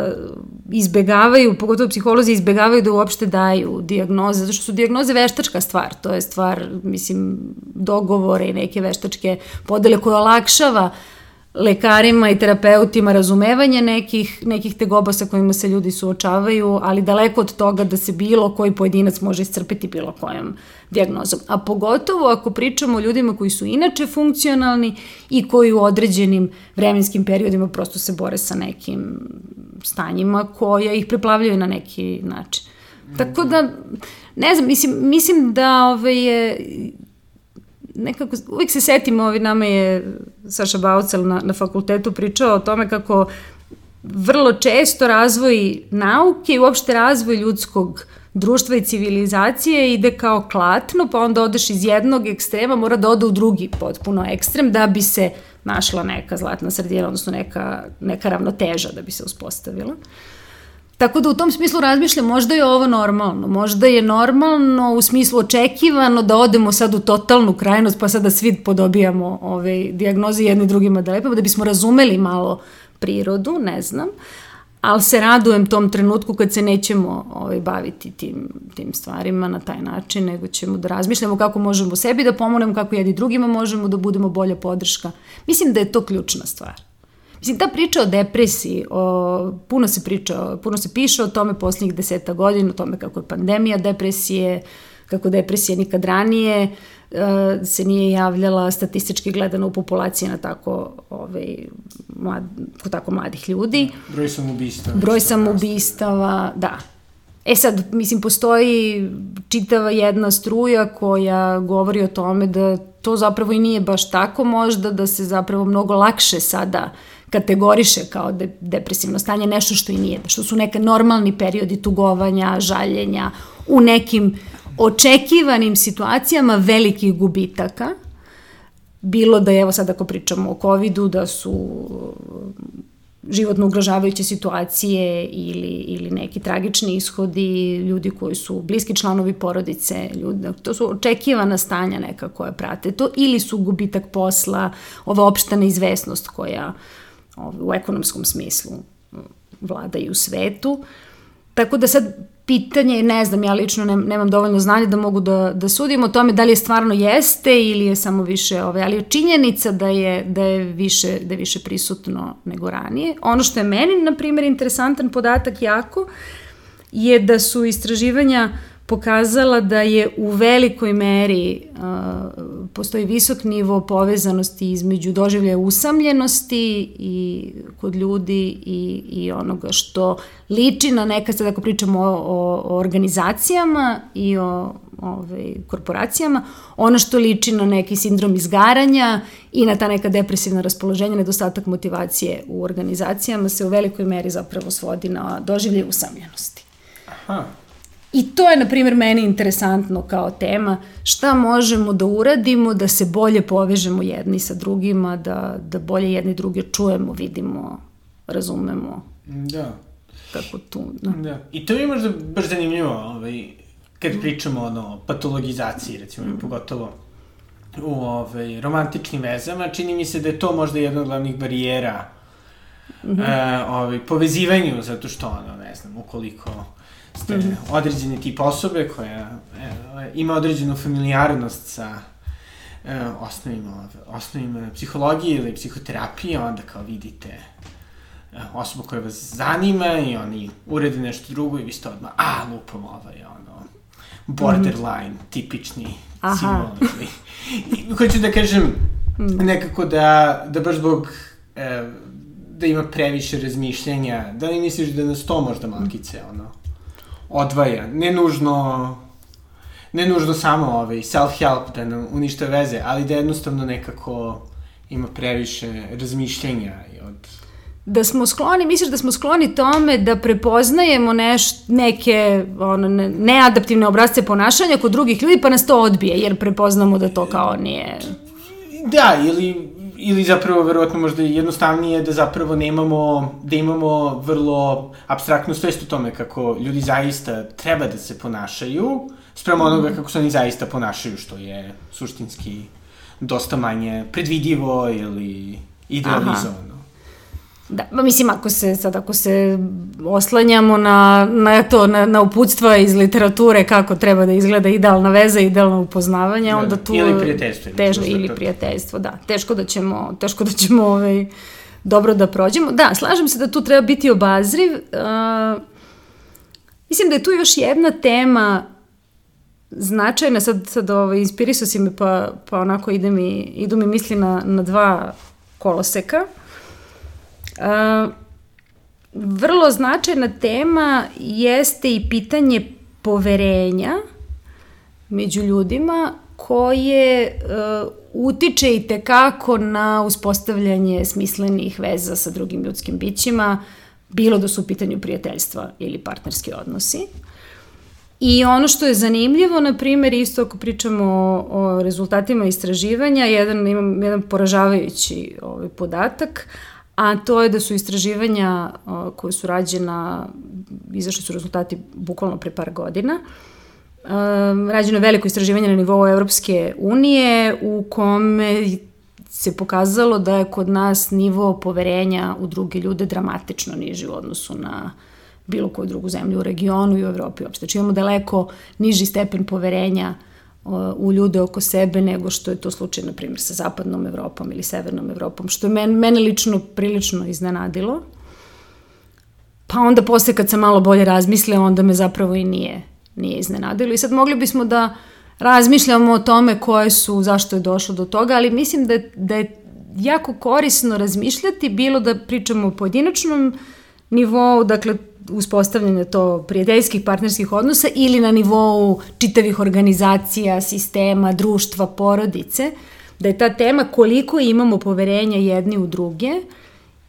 izbegavaju, pogotovo psiholozi izbegavaju da uopšte daju diagnoze, zato što su diagnoze veštačka stvar, to je stvar, mislim, dogovore i neke veštačke podele koje olakšava uh, lekarima i terapeutima razumevanje nekih, nekih tegoba sa kojima se ljudi suočavaju, ali daleko od toga da se bilo koji pojedinac može iscrpiti bilo kojom diagnozom. A pogotovo ako pričamo o ljudima koji su inače funkcionalni i koji u određenim vremenskim periodima prosto se bore sa nekim stanjima koja ih preplavljaju na neki način. Tako da, ne znam, mislim, mislim da ove ovaj, je nekako, uvijek se setim, ovi nama je Saša Baucel na, na fakultetu pričao o tome kako vrlo često razvoj nauke i uopšte razvoj ljudskog društva i civilizacije ide kao klatno, pa onda odeš iz jednog ekstrema, mora da ode u drugi potpuno ekstrem da bi se našla neka zlatna sredina, odnosno neka, neka ravnoteža da bi se uspostavila. Uh, Tako da u tom smislu razmišljam, možda je ovo normalno, možda je normalno u smislu očekivano da odemo sad u totalnu krajnost, pa sad da svi podobijamo ove diagnoze jedni drugima da lepamo, da bismo razumeli malo prirodu, ne znam, ali se radujem tom trenutku kad se nećemo ovaj, baviti tim, tim stvarima na taj način, nego ćemo da razmišljamo kako možemo sebi da pomognemo, kako jedni drugima možemo da budemo bolja podrška. Mislim da je to ključna stvar. Mislim, ta priča o depresiji, o, puno se priča, puno se piše o tome poslednjih deseta godina, o tome kako je pandemija depresije, kako depresija nikad ranije uh, se nije javljala statistički gledano u populaciji na tako, ovaj, mlad, kod tako mladih ljudi. Broj samoubistava. Broj samoubistava, da. E sad, mislim, postoji čitava jedna struja koja govori o tome da to zapravo i nije baš tako možda, da se zapravo mnogo lakše sada uh, kategoriše kao de, depresivno stanje nešto što i nije, što su neke normalni periodi tugovanja, žaljenja, u nekim očekivanim situacijama velikih gubitaka, bilo da je, evo sad ako pričamo o COVID-u, da su životno ugrožavajuće situacije ili, ili neki tragični ishodi, ljudi koji su bliski članovi porodice, ljudi, to su očekivana stanja neka koja prate to, ili su gubitak posla, ova opšta neizvesnost koja u ekonomskom smislu vlada i u svetu. Tako da sad pitanje, ne znam, ja lično ne, nemam dovoljno znanja da mogu da, da sudim o tome da li je stvarno jeste ili je samo više, ove, ali je činjenica da je, da je, više, da je više prisutno nego ranije. Ono što je meni, na primjer, interesantan podatak jako, je da su istraživanja uh, pokazala da je u velikoj meri uh, postoji visok nivo povezanosti između doživljaja usamljenosti i kod ljudi i, i onoga što liči na neka, sad ako pričamo o, o, o organizacijama i o ovaj, korporacijama, ono što liči na neki sindrom izgaranja i na ta neka depresivna raspoloženja, nedostatak motivacije u organizacijama se u velikoj meri zapravo svodi na doživlje usamljenosti. Aha. I to je, na primjer, meni interesantno kao tema, šta možemo da uradimo da se bolje povežemo jedni sa drugima, da, da bolje jedni druge čujemo, vidimo, razumemo. Da. Kako tu, da. da. I to je možda baš zanimljivo, ovaj, kad pričamo ono, patologizaciji, recimo, mm. pogotovo u ovaj, romantičnim vezama, čini mi se da je to možda jedna od glavnih barijera mm -hmm. e, ovaj, povezivanju, zato što, ono, ne znam, ukoliko ste mm -hmm. određeni tip osobe koja e, ima određenu familijarnost sa e, osnovima, osnovima psihologije ili psihoterapije, onda kao vidite e, osobu koja vas zanima i oni urede nešto drugo i vi ste odmah, a, lupom ovaj, ono, borderline, mm -hmm. tipični Aha. simbol. I, hoću da kažem, mm. nekako da, da baš zbog e, da ima previše razmišljenja, da li misliš da nas to možda malkice, ono, odvaja, ne nužno ne nužno samo ovaj, self-help da nam uništa veze, ali da jednostavno nekako ima previše razmišljenja i od da smo skloni, misliš da smo skloni tome da prepoznajemo neš, neke ono, neadaptivne obrazce ponašanja kod drugih ljudi pa nas to odbije jer prepoznamo da to kao nije... Da, ili ili zapravo verovatno možda jednostavnije da zapravo nemamo, da imamo vrlo abstraktnu svest o tome kako ljudi zaista treba da se ponašaju spremo onoga mhm. kako se oni zaista ponašaju, što je suštinski dosta manje predvidivo ili idealizovano. Da, ba, mislim, ako se, sad, ako se oslanjamo na, na, to, na, na uputstva iz literature kako treba da izgleda idealna veza, idealno upoznavanje, da, onda tu... Ili prijateljstvo. Težko, ili to... prijateljstvo, da. Teško da ćemo, teško da ćemo ovaj, dobro da prođemo. Da, slažem se da tu treba biti obazriv. Uh, mislim da je tu još jedna tema značajna, sad, sad ovaj, inspirisao si me pa, pa onako ide mi, idu mi misli na, na dva koloseka. Uh, vrlo značajna tema jeste i pitanje poverenja među ljudima koje uh, utiče i tekako na uspostavljanje smislenih veza sa drugim ljudskim bićima, bilo da su u pitanju prijateljstva ili partnerski odnosi. I ono što je zanimljivo, na primjer, isto ako pričamo o, o rezultatima istraživanja, jedan, imam jedan poražavajući ovaj podatak, a to je da su istraživanja koje su rađena, izašli su rezultati bukvalno pre par godina, rađeno je veliko istraživanje na nivou Evropske unije u kome se pokazalo da je kod nas nivo poverenja u druge ljude dramatično niži u odnosu na bilo koju drugu zemlju u regionu i u Evropi uopšte. Znači imamo daleko niži stepen poverenja uh, u ljude oko sebe nego što je to slučaj, na primjer, sa zapadnom Evropom ili severnom Evropom, što je men, mene lično prilično iznenadilo. Pa onda posle kad sam malo bolje razmislila, onda me zapravo i nije, nije iznenadilo. I sad mogli bismo da razmišljamo o tome koje su, zašto je došlo do toga, ali mislim da, da je jako korisno razmišljati, bilo da pričamo o pojedinačnom nivou, dakle uspostavljanja to prijateljskih partnerskih odnosa ili na nivou čitavih organizacija, sistema, društva, porodice, da je ta tema koliko imamo poverenja jedni u druge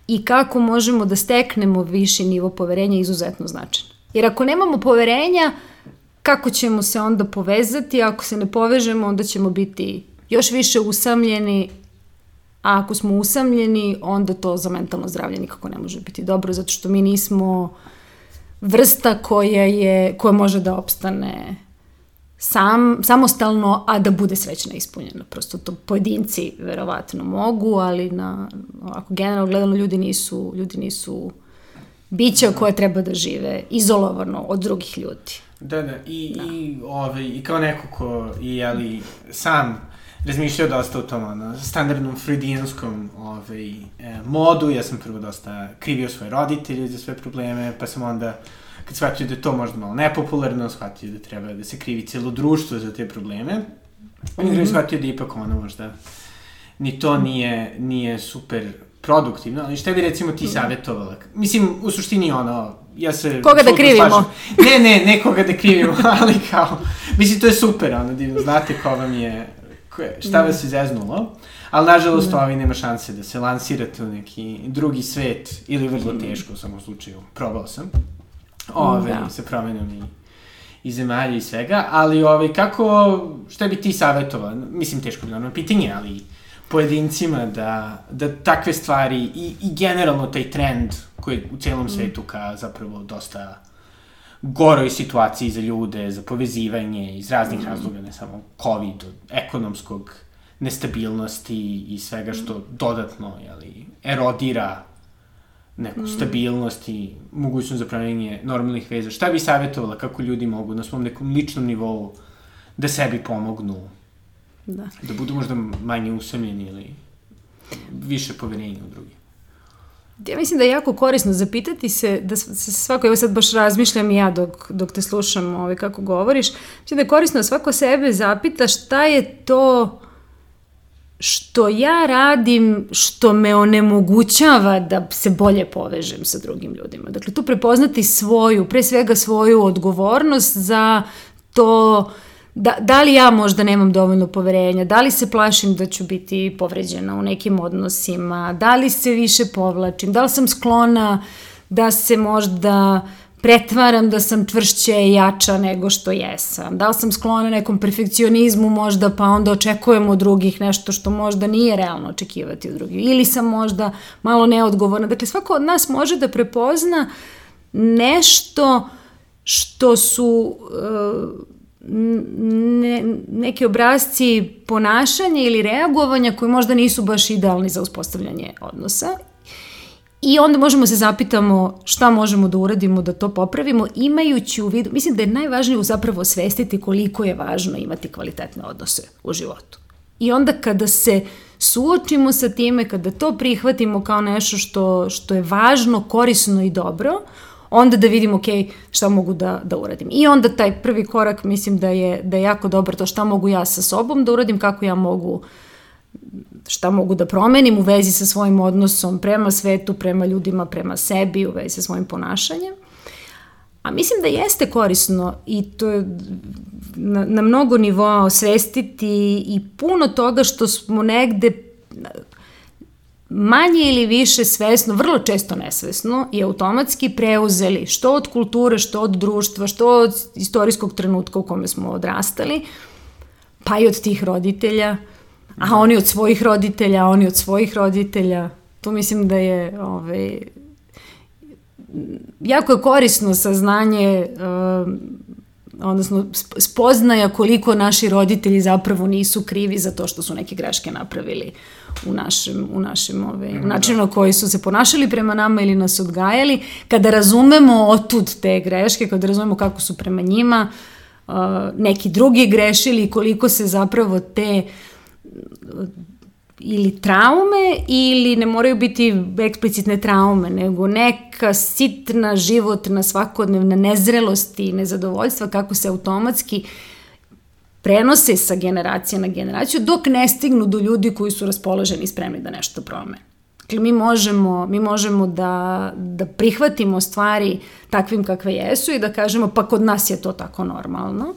i kako možemo da steknemo viši nivo poverenja izuzetno značajno. Jer ako nemamo poverenja, kako ćemo se onda povezati, ako se ne povežemo, onda ćemo biti još više usamljeni a ako smo usamljeni, onda to za mentalno zdravlje nikako ne može biti dobro, zato što mi nismo vrsta koja, je, koja može da opstane sam, samostalno, a da bude srećna ispunjena. Prosto to pojedinci verovatno mogu, ali na, ako generalno gledano ljudi nisu, ljudi nisu bića koje treba da žive izolovano od drugih ljudi. Da, da, i, da. i, ovaj, i kao neko ko i, ali, sam razmišljao dosta o tom, ono, standardnom freudijanskom ovaj, e, modu, ja sam prvo dosta krivio svoje roditelje za sve probleme, pa sam onda kad shvatio da je to možda malo nepopularno, shvatio da treba da se krivi celo društvo za te probleme. Mm -hmm. shvatio da ipak ono možda ni to nije, nije super produktivno, ali šta bi recimo ti savjetovala? Mislim, u suštini ono, ja se... Koga da krivimo? Slažem. Ne, ne, ne koga da krivimo, [laughs] ali kao, mislim, to je super, ono, divno, znate ko vam je, ko je. Šta vas je zeznulo, ali nažalost mm. ovaj nema šanse da se lansirate u neki drugi svet, ili vrlo teško u samom slučaju, probao sam. Ove, da. sa promenom i, i zemalja i svega, ali ove, kako, šta bi ti savjetovao, mislim teško bi ono pitanje, ali pojedincima da, da takve stvari i, i generalno taj trend koji u celom mm. svetu ka zapravo dosta goroj situaciji za ljude, za povezivanje iz raznih mm. razloga, ne samo COVID, ekonomskog nestabilnosti i svega što dodatno jeli, erodira neku mm. stabilnost i mogućnost za pravljenje normalnih veza. Šta bi savjetovala kako ljudi mogu na svom nekom ličnom nivou da sebi pomognu? Da. Da budu možda manje usamljeni ili više poverenja u drugi? Ja mislim da je jako korisno zapitati se, da se svako, evo sad baš razmišljam i ja dok, dok te slušam ovaj, kako govoriš, mislim da je korisno da svako sebe zapita šta je to što ja radim što me onemogućava da se bolje povežem sa drugim ljudima. Dakle, tu prepoznati svoju, pre svega svoju odgovornost za to da, da li ja možda nemam dovoljno poverenja, da li se plašim da ću biti povređena u nekim odnosima, da li se više povlačim, da li sam sklona da se možda pretvaram da sam čvršće i jača nego što jesam. Da li sam sklona nekom perfekcionizmu možda pa onda očekujem od drugih nešto što možda nije realno očekivati od drugih. Ili sam možda malo neodgovorna. Dakle, svako od nas može da prepozna nešto što su uh, ne, neki obrazci ponašanja ili reagovanja koji možda nisu baš idealni za uspostavljanje odnosa I onda možemo se zapitamo šta možemo da uradimo da to popravimo imajući u vidu, mislim da je najvažnije zapravo osvestiti koliko je važno imati kvalitetne odnose u životu. I onda kada se suočimo sa time, kada to prihvatimo kao nešto što, što je važno, korisno i dobro, onda da vidimo, ok, šta mogu da, da uradim. I onda taj prvi korak mislim da je, da je jako dobro to šta mogu ja sa sobom da uradim, kako ja mogu šta mogu da promenim u vezi sa svojim odnosom prema svetu, prema ljudima, prema sebi, u vezi sa svojim ponašanjem. A mislim da jeste korisno i to je na, na mnogo nivoa osvestiti i puno toga što smo negde manje ili više svesno, vrlo često nesvesno i automatski preuzeli što od kulture, što od društva, što od istorijskog trenutka u kome smo odrastali, pa i od tih roditelja, a oni od svojih roditelja, a oni od svojih roditelja. Tu mislim da je ovaj, jako je korisno saznanje uh, odnosno spoznaja koliko naši roditelji zapravo nisu krivi za to što su neke greške napravili u našem, u našem ove, ovaj, u načinu na koji su se ponašali prema nama ili nas odgajali. Kada razumemo otud te greške, kada razumemo kako su prema njima uh, neki drugi grešili, koliko se zapravo te uh, ili traume ili ne moraju biti eksplicitne traume, nego neka sitna životna svakodnevna nezrelost i nezadovoljstva kako se automatski prenose sa generacije na generaciju dok ne stignu do ljudi koji su raspoloženi i spremni da nešto promene. Dakle, mi možemo, mi možemo da, da prihvatimo stvari takvim kakve jesu i da kažemo pa kod nas je to tako normalno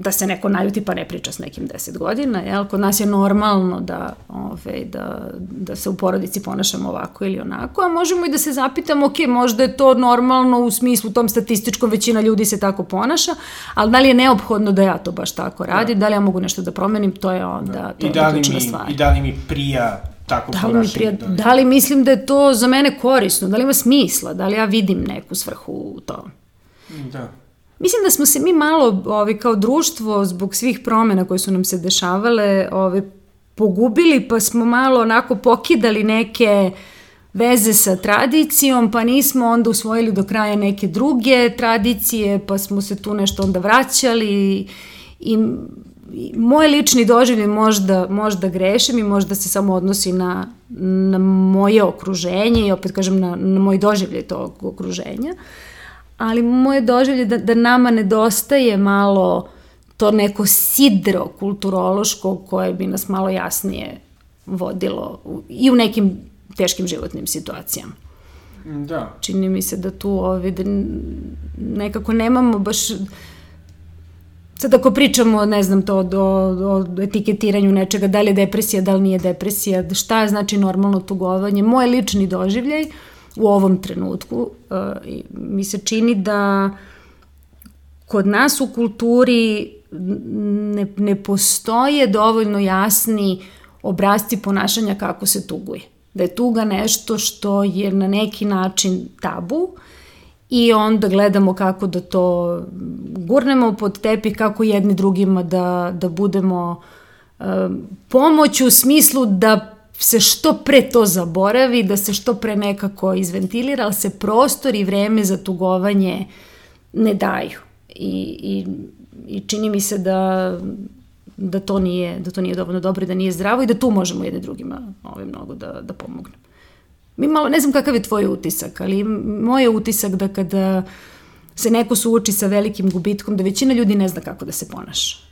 da se neko najuti pa ne priča s nekim 10 godina, jel? Kod nas je normalno da, ove, da, da se u porodici ponašamo ovako ili onako, a možemo i da se zapitamo, ok, možda je to normalno u smislu tom statističkom, većina ljudi se tako ponaša, ali da li je neophodno da ja to baš tako radim, da, da li ja mogu nešto da promenim, to je onda, da. to I da li mi, stvar. I da li mi prija tako da li, mi prija, da, da li mislim da je to za mene korisno, da li ima smisla, da li ja vidim neku svrhu u tom. Da. Mislim da smo se mi malo ovi, kao društvo zbog svih promena koje su nam se dešavale ovi, pogubili pa smo malo onako pokidali neke veze sa tradicijom pa nismo onda usvojili do kraja neke druge tradicije pa smo se tu nešto onda vraćali i moj lični doživljaj možda, možda grešim i možda se samo odnosi na, na moje okruženje i opet kažem na, na moj doživljaj tog okruženja. Uh, ali moje doživlje da, da nama nedostaje malo to neko sidro kulturološko koje bi nas malo jasnije vodilo u, i u nekim teškim životnim situacijama. Da. Čini mi se da tu ovi, da nekako nemamo baš Sad ako pričamo, ne znam to, o, o etiketiranju nečega, da li je depresija, da li nije depresija, šta je znači normalno tugovanje, moj lični doživljaj, uh, u ovom trenutku. Uh, mi se čini da kod nas u kulturi ne, ne postoje dovoljno jasni obrazci ponašanja kako se tuguje. Da je tuga nešto što je na neki način tabu i onda gledamo kako da to gurnemo pod tepih, kako jedni drugima da, da budemo um, pomoć u smislu da se što pre to zaboravi, da se što pre nekako izventilira, ali se prostor i vreme za tugovanje ne daju. I, i, i čini mi se da, da, to nije, da to nije dovoljno dobro i da nije zdravo i da tu možemo jedne drugima ovaj, mnogo da, da pomognemo. Mi malo, ne znam kakav je tvoj utisak, ali moj je utisak da kada se neko suoči sa velikim gubitkom, da većina ljudi ne zna kako da se ponaša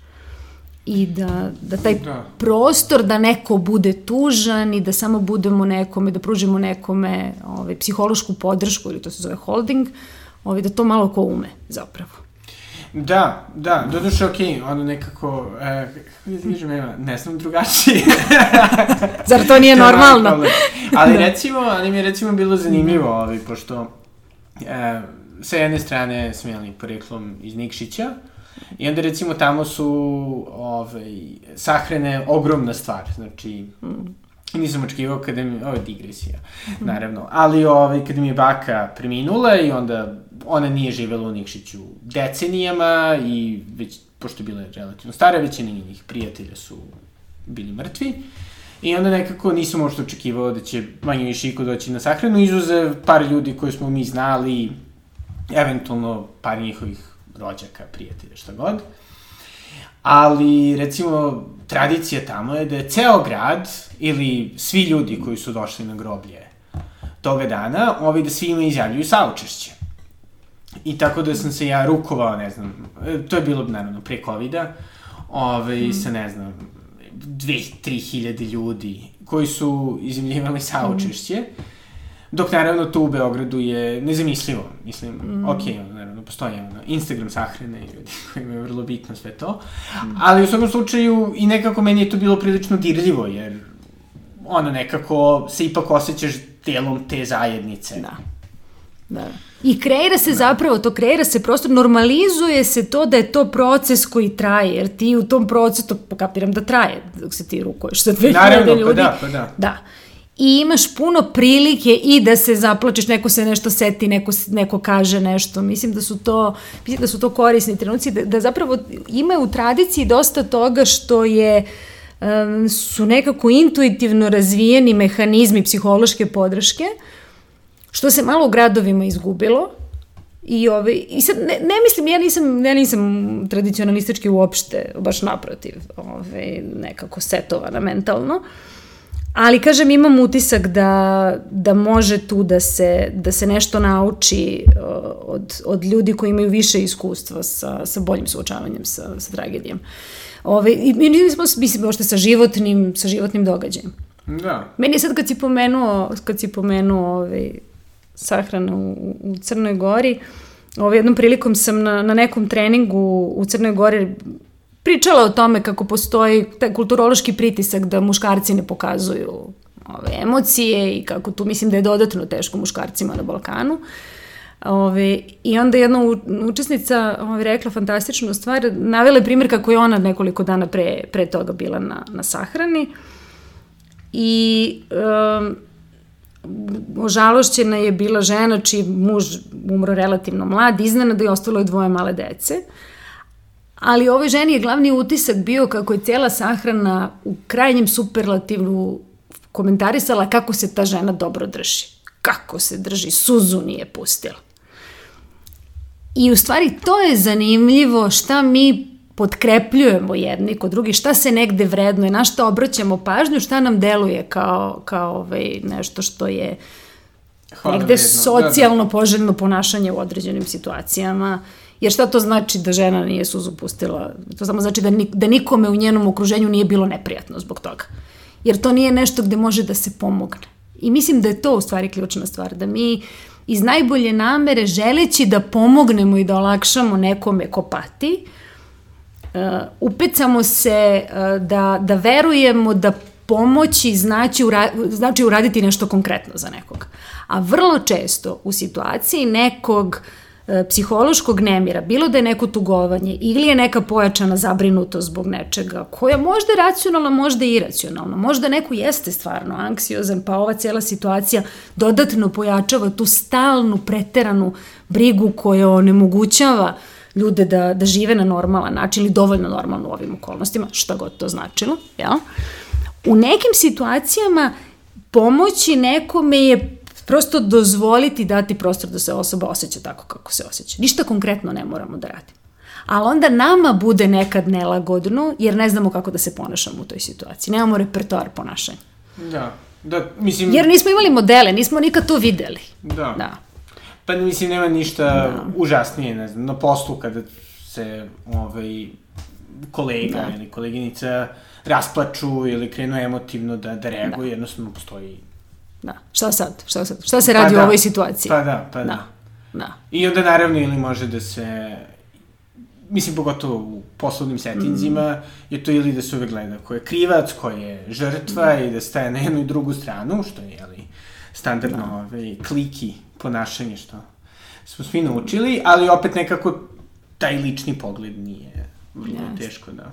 i da, da taj da. prostor da neko bude tužan i da samo budemo nekome, da pružimo nekome ovaj, psihološku podršku ili to se zove holding, ovaj, da to malo ko ume zapravo. Da, da, doduše ok, ono nekako, e, kako da ne znam drugačije. [laughs] Zar to nije [laughs] normalno? ali [laughs] da. recimo, ali mi je recimo bilo zanimljivo, ovaj, pošto e, sa jedne strane jeli poreklom iz Nikšića, I onda recimo tamo su ovaj, sahrane ogromna stvar, znači mm. nisam očekivao kada mi, ovo je digresija, mm. naravno, ali ovaj, kada mi je baka preminula i onda ona nije živela u Nikšiću decenijama i već, pošto je bila relativno stara, većina njih prijatelja su bili mrtvi. I onda nekako nisam možda očekivao da će manje više iko doći na sahranu, izuzev par ljudi koje smo mi znali, eventualno par njihovih rođaka, prijatelja, šta god. Ali, recimo, tradicija tamo je da je ceo grad ili svi ljudi koji su došli na groblje toga dana, ovi da svima izjavljuju saučešće. I tako da sam se ja rukovao, ne znam, to je bilo, naravno, pre COVID-a, ove, mm. sa, ne znam, dve, tri hiljade ljudi koji su izjavljivali saučešće. Mm Dok naravno tu u Beogradu je nezamislivo, mislim, mm. ok, naravno postoji ono, Instagram sahrane i ljudi [laughs] koji imaju vrlo bitno sve to, mm. ali u svakom slučaju i nekako meni je to bilo prilično dirljivo, jer ono nekako se ipak osjećaš delom te zajednice. Da. Da. I kreira se da. zapravo, to kreira se prosto, normalizuje se to da je to proces koji traje, jer ti u tom procesu, kapiram da traje, dok se ti rukuješ sa 2000 Naravno, ljudi. Naravno, pa da, pa da. Da i imaš puno prilike i da se zaplačeš, neko se nešto seti, neko, neko kaže nešto. Mislim da su to, mislim da su to korisni trenuci, da, da zapravo ima u tradiciji dosta toga što je um, su nekako intuitivno razvijeni mehanizmi psihološke podrške, što se malo u gradovima izgubilo, I, ove, I sad, ne, ne mislim, ja nisam, ja nisam tradicionalistički uopšte, baš naprotiv, ove, nekako setovana mentalno, uh, Ali, kažem, imam utisak da, da može tu da se, da se nešto nauči uh, od, od ljudi koji imaju više iskustva sa, sa boljim suočavanjem sa, sa tragedijom. Ove, I mi nismo, mislim, ošte sa životnim, sa životnim događajem. Da. Meni je sad kad si pomenuo, kad si pomenuo ovaj, sahranu u, u Crnoj Gori, ovaj, jednom prilikom sam na, na nekom treningu u Crnoj Gori pričala o tome kako postoji taj kulturološki pritisak da muškarci ne pokazuju ove emocije i kako tu mislim da je dodatno teško muškarcima na Balkanu. Ove, I onda jedna učesnica ove, rekla fantastičnu stvar, navela je primjer kako je ona nekoliko dana pre, pre toga bila na, na sahrani i um, ožalošćena je bila žena čiji muž umro relativno mlad, iznenada i ostalo je dvoje male dece. Ali ovoj ženi je glavni utisak bio kako je cijela sahrana u krajnjem superlativu komentarisala kako se ta žena dobro drži. Kako se drži, suzu nije pustila. I u stvari to je zanimljivo šta mi podkrepljujemo jedni kod drugi, šta se negde vrednuje, na šta obraćamo pažnju, šta nam deluje kao, kao ovaj, nešto što je Hvala negde vredno. socijalno da, da. poželjno ponašanje u određenim situacijama. Jer šta to znači da žena nije suzu pustila? To samo znači da, da nikome u njenom okruženju nije bilo neprijatno zbog toga. Jer to nije nešto gde može da se pomogne. I mislim da je to u stvari ključna stvar, da mi iz najbolje namere želeći da pomognemo i da olakšamo nekome ko pati, uh, upecamo se uh, da, da verujemo da pomoći znači, ura, znači uraditi nešto konkretno za nekog. A vrlo često u situaciji nekog uh, psihološkog nemira, bilo da je neko tugovanje ili je neka pojačana zabrinutost zbog nečega, koja možda je racionalna, možda i iracionalna, možda neko jeste stvarno anksiozan, pa ova cijela situacija dodatno pojačava tu stalnu, preteranu brigu koja onemogućava ljude da, da žive na normalan način ili dovoljno normalno u ovim okolnostima, šta god to značilo, jel? U nekim situacijama pomoći nekome je prosto dozvoliti dati prostor da se osoba osjeća tako kako se osjeća. Ništa konkretno ne moramo da radimo. Ali onda nama bude nekad nelagodno jer ne znamo kako da se ponašamo u toj situaciji. Nemamo repertoar ponašanja. Da. Da, mislim... Jer nismo imali modele, nismo nikad to videli. Da. da. Pa mislim, nema ništa da. užasnije, ne znam, na poslu kada se ovaj, kolega da. ili koleginica rasplaču ili krenu emotivno da, da reaguju, da. jednostavno postoji Da. Šta sad? Šta sad? Šta se radi pa da. u ovoj situaciji? Pa da, pa da. da. da. I onda naravno ili može da se mislim pogotovo u poslovnim setinzima, mm. je to ili da se uvek gleda ko je krivac, ko je žrtva mm. i da staje na jednu i drugu stranu, što je, jeli, standardno da. ovaj, kliki ponašanje što smo svi naučili, ali opet nekako taj lični pogled nije vrlo yes. teško da...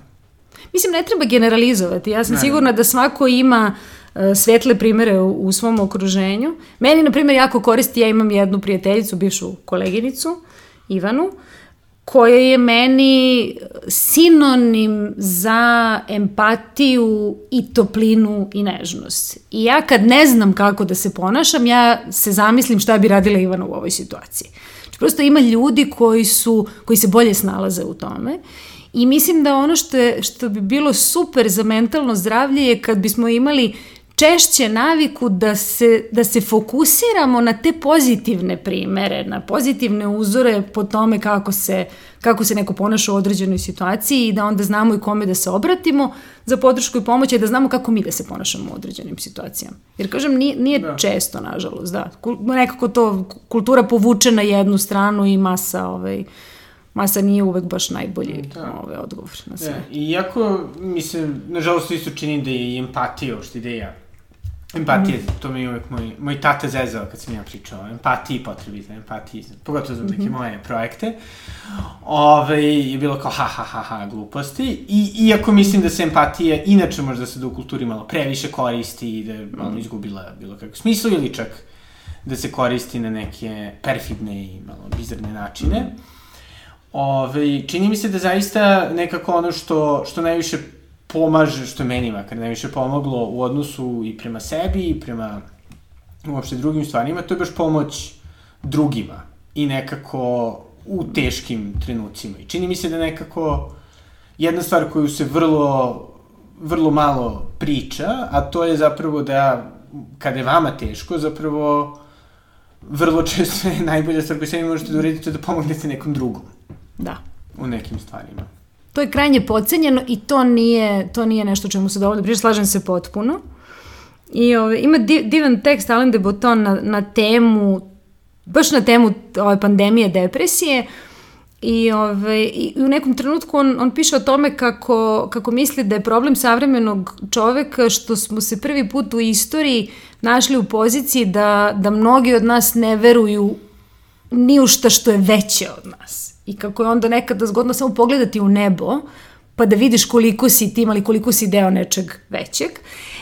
Mislim, ne treba generalizovati. Ja sam Naravno. sigurna da svako ima E, svetle primere u, u svom okruženju. Meni, na primjer, jako koristi, ja imam jednu prijateljicu, bivšu koleginicu, Ivanu, koja je meni sinonim za empatiju i toplinu i nežnost. I ja kad ne znam kako da se ponašam, ja se zamislim šta bi radila Ivana u ovoj situaciji. Znači, prosto ima ljudi koji, su, koji se bolje snalaze u tome i mislim da ono što, je, što bi bilo super za mentalno zdravlje je kad bismo imali češće naviku da se, da se fokusiramo na te pozitivne primere, na pozitivne uzore po tome kako se, kako se neko ponaša u određenoj situaciji i da onda znamo i kome da se obratimo za podršku i pomoć i da znamo kako mi da se ponašamo u određenim situacijama. Jer kažem, nije, nije da. često, nažalost, da. Nekako to kultura povuče na jednu stranu i masa ovaj, masa nije uvek baš najbolji da. ovaj, odgovor na sve. Da. Iako mi se, nažalost, isto čini da je i empatija uopšte ideja Empatije, mm. to mi je uvek moj, moj tata zezao kad sam ja pričao o empatiji, potrebi za empatiji, pogotovo za neke mm -hmm. moje projekte. Ove, je bilo kao ha, ha, ha, ha, gluposti. I, iako mislim da se empatija inače možda se da u kulturi malo previše koristi i da je malo mhm. izgubila bilo kakvo smislu ili čak da se koristi na neke perfidne i malo bizarne načine. Mm. Ove, čini mi se da zaista nekako ono što, što najviše pomaže, što je meni makar najviše pomoglo u odnosu i prema sebi i prema uopšte drugim stvarima, to je baš pomoć drugima i nekako u teškim trenucima. I čini mi se da nekako jedna stvar koju se vrlo, vrlo malo priča, a to je zapravo da kada je vama teško, zapravo vrlo često je [laughs] najbolja stvar koju sebi možete da uredite da pomognete nekom drugom. Da. U nekim stvarima to je krajnje pocenjeno i to nije, to nije nešto čemu se dovoljno priča, slažem se potpuno. I ove, ima divan tekst Alain de Botton na, na temu, baš na temu ove pandemije depresije, I, ove, I u nekom trenutku on, on piše o tome kako, kako misli da je problem savremenog čoveka što smo se prvi put u istoriji našli u poziciji da, da mnogi od nas ne veruju ni u šta što je veće od nas. I kako je onda nekada zgodno samo pogledati u nebo, pa da vidiš koliko si ti imali, koliko si deo nečeg većeg.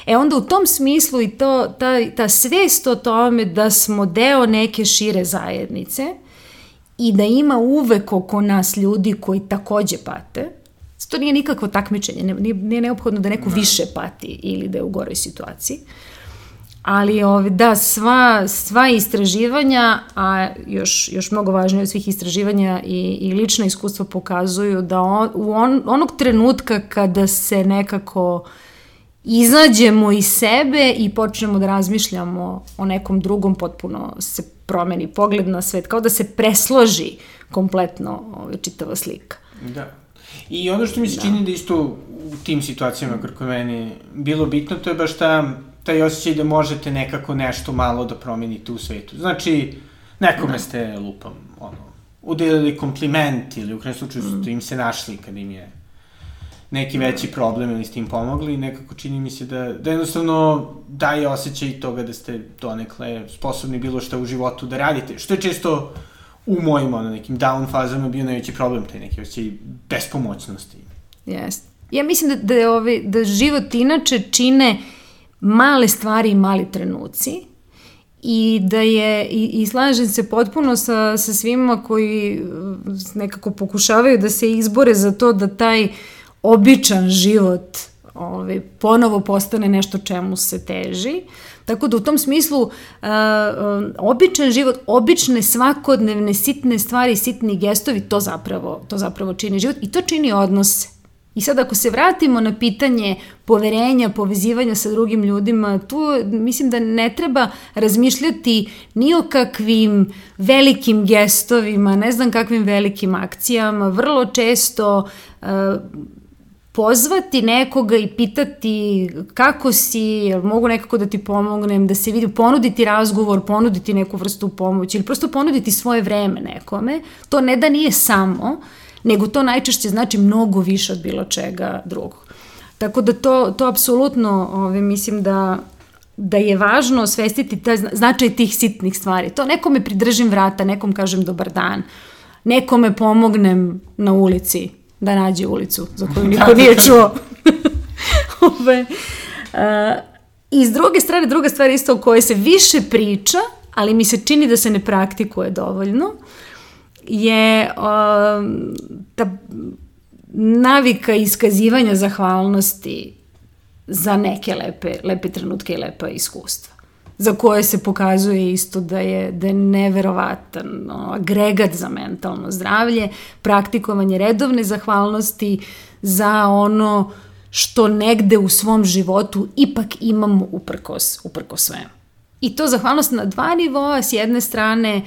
E onda u tom smislu i to, ta, ta svest o tome da smo deo neke šire zajednice i da ima uvek oko nas ljudi koji takođe pate, to nije nikakvo takmičenje, nije, nije neophodno da neko da. više pati ili da je u goroj situaciji. Ali ovi, da, sva, sva istraživanja, a još, još mnogo važnije od svih istraživanja i, i lična iskustva pokazuju da on, u on, onog trenutka kada se nekako izađemo iz sebe i počnemo da razmišljamo o nekom drugom, potpuno se promeni pogled na svet, kao da se presloži kompletno ovaj, čitava slika. Da. I ono što mi se da. čini da isto u tim situacijama kako meni bilo bitno, to je baš ta, taj osjećaj da možete nekako nešto malo da promenite u svetu. Znači, nekome da. ste, lupam, ono, udelili kompliment ili u krenu slučaju mm. ste im se našli kad im je neki veći problem ili s tim pomogli i nekako čini mi se da, da jednostavno daje osjećaj toga da ste donekle sposobni bilo šta u životu da radite, što je često u mojim ono, nekim down fazama bio najveći problem, taj neki osjećaj bespomoćnosti. Jeste. Ja mislim da, da, ove, da život inače čine male stvari i mali trenuci i da je, i, i slažem se potpuno sa, sa svima koji nekako pokušavaju da se izbore za to da taj običan život ovaj, ponovo postane nešto čemu se teži. Tako da u tom smislu uh, običan život, obične svakodnevne sitne stvari, sitni gestovi, to zapravo, to zapravo čini život i to čini odnose. I sad ako se vratimo na pitanje poverenja, povezivanja sa drugim ljudima, tu mislim da ne treba razmišljati ni o kakvim velikim gestovima, ne znam kakvim velikim akcijama. Vrlo često uh, pozvati nekoga i pitati kako si, mogu nekako da ti pomognem, da se vidi, ponuditi razgovor, ponuditi neku vrstu pomoći ili prosto ponuditi svoje vreme nekome, to ne da nije samo, nego to najčešće znači mnogo više od bilo čega drugog. Tako da to, to apsolutno ove, mislim da, da je važno osvestiti taj značaj tih sitnih stvari. To nekome pridržim vrata, nekom kažem dobar dan, nekome pomognem na ulici, da nađe ulicu za koju niko nije čuo. [laughs] Ove, uh, I s druge strane, druga stvar isto o kojoj se više priča, ali mi se čini da se ne praktikuje dovoljno, je uh, ta navika iskazivanja zahvalnosti za neke lepe, lepe trenutke i lepa iskustva za koje se pokazuje isto da je, da je neverovatan no, agregat za mentalno zdravlje, praktikovanje redovne zahvalnosti za ono što negde u svom životu ipak imamo uprkos, uprkos svemu. I to zahvalnost na dva nivoa, s jedne strane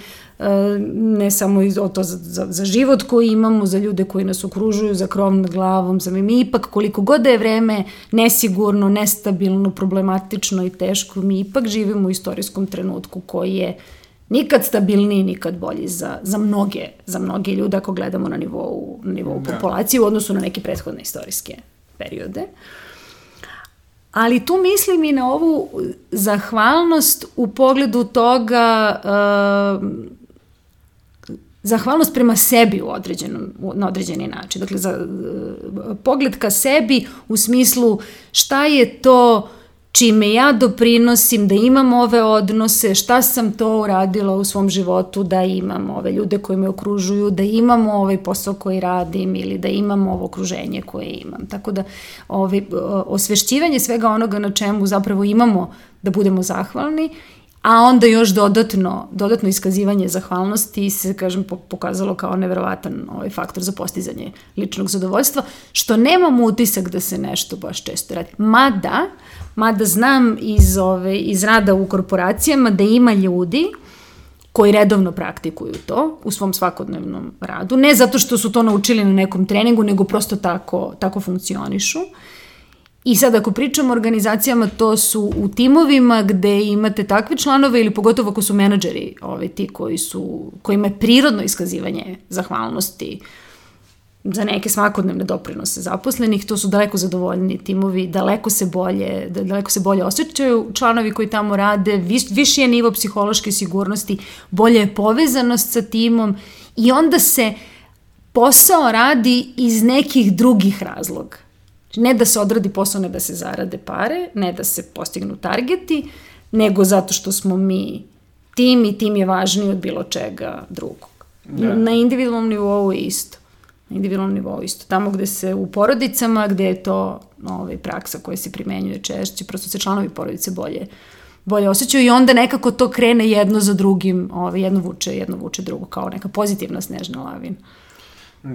ne samo to za, za, za život koji imamo, za ljude koji nas okružuju, za krov nad glavom, za mi ipak koliko god da je vreme nesigurno, nestabilno, problematično i teško, mi ipak živimo u istorijskom trenutku koji je nikad stabilniji, nikad bolji za, za, mnoge, za mnoge ljude ako gledamo na nivou, na nivou da. populacije u odnosu na neke prethodne istorijske periode. Ali tu mislim i na ovu zahvalnost u pogledu toga uh, zahvalnost prema sebi u određenom, na određeni način. Dakle, za, pogled ka sebi u smislu šta je to čime ja doprinosim da imam ove odnose, šta sam to uradila u svom životu da imam ove ljude koji me okružuju, da imam ovaj posao koji radim ili da imam ovo okruženje koje imam. Tako da ovaj, osvešćivanje svega onoga na čemu zapravo imamo da budemo zahvalni a onda još dodatno, dodatno iskazivanje zahvalnosti se, kažem, pokazalo kao neverovatan ovaj faktor za postizanje ličnog zadovoljstva, što nemam utisak da se nešto baš često radi. Mada, mada znam iz, ove, iz rada u korporacijama da ima ljudi koji redovno praktikuju to u svom svakodnevnom radu, ne zato što su to naučili na nekom treningu, nego prosto tako, tako funkcionišu. I sad ako pričamo o organizacijama, to su u timovima gde imate takve članove ili pogotovo ako su menadžeri ove, ti koji su, kojima je prirodno iskazivanje zahvalnosti za neke svakodnevne doprinose zaposlenih, to su daleko zadovoljni timovi, daleko se bolje, daleko se bolje osjećaju članovi koji tamo rade, viš, viši je nivo psihološke sigurnosti, bolje je povezanost sa timom i onda se posao radi iz nekih drugih razloga. Ne da se odradi posao, ne da se zarade pare, ne da se postignu targeti, nego zato što smo mi tim i tim je važniji od bilo čega drugog. Da. Na individualnom nivou je isto. Na individualnom nivou isto. Tamo gde se u porodicama, gde je to ovaj, praksa koja se primenjuje češće, prosto se članovi porodice bolje bolje osjećaju i onda nekako to krene jedno za drugim, ovaj, jedno vuče, jedno vuče drugo, kao neka pozitivna snežna lavina.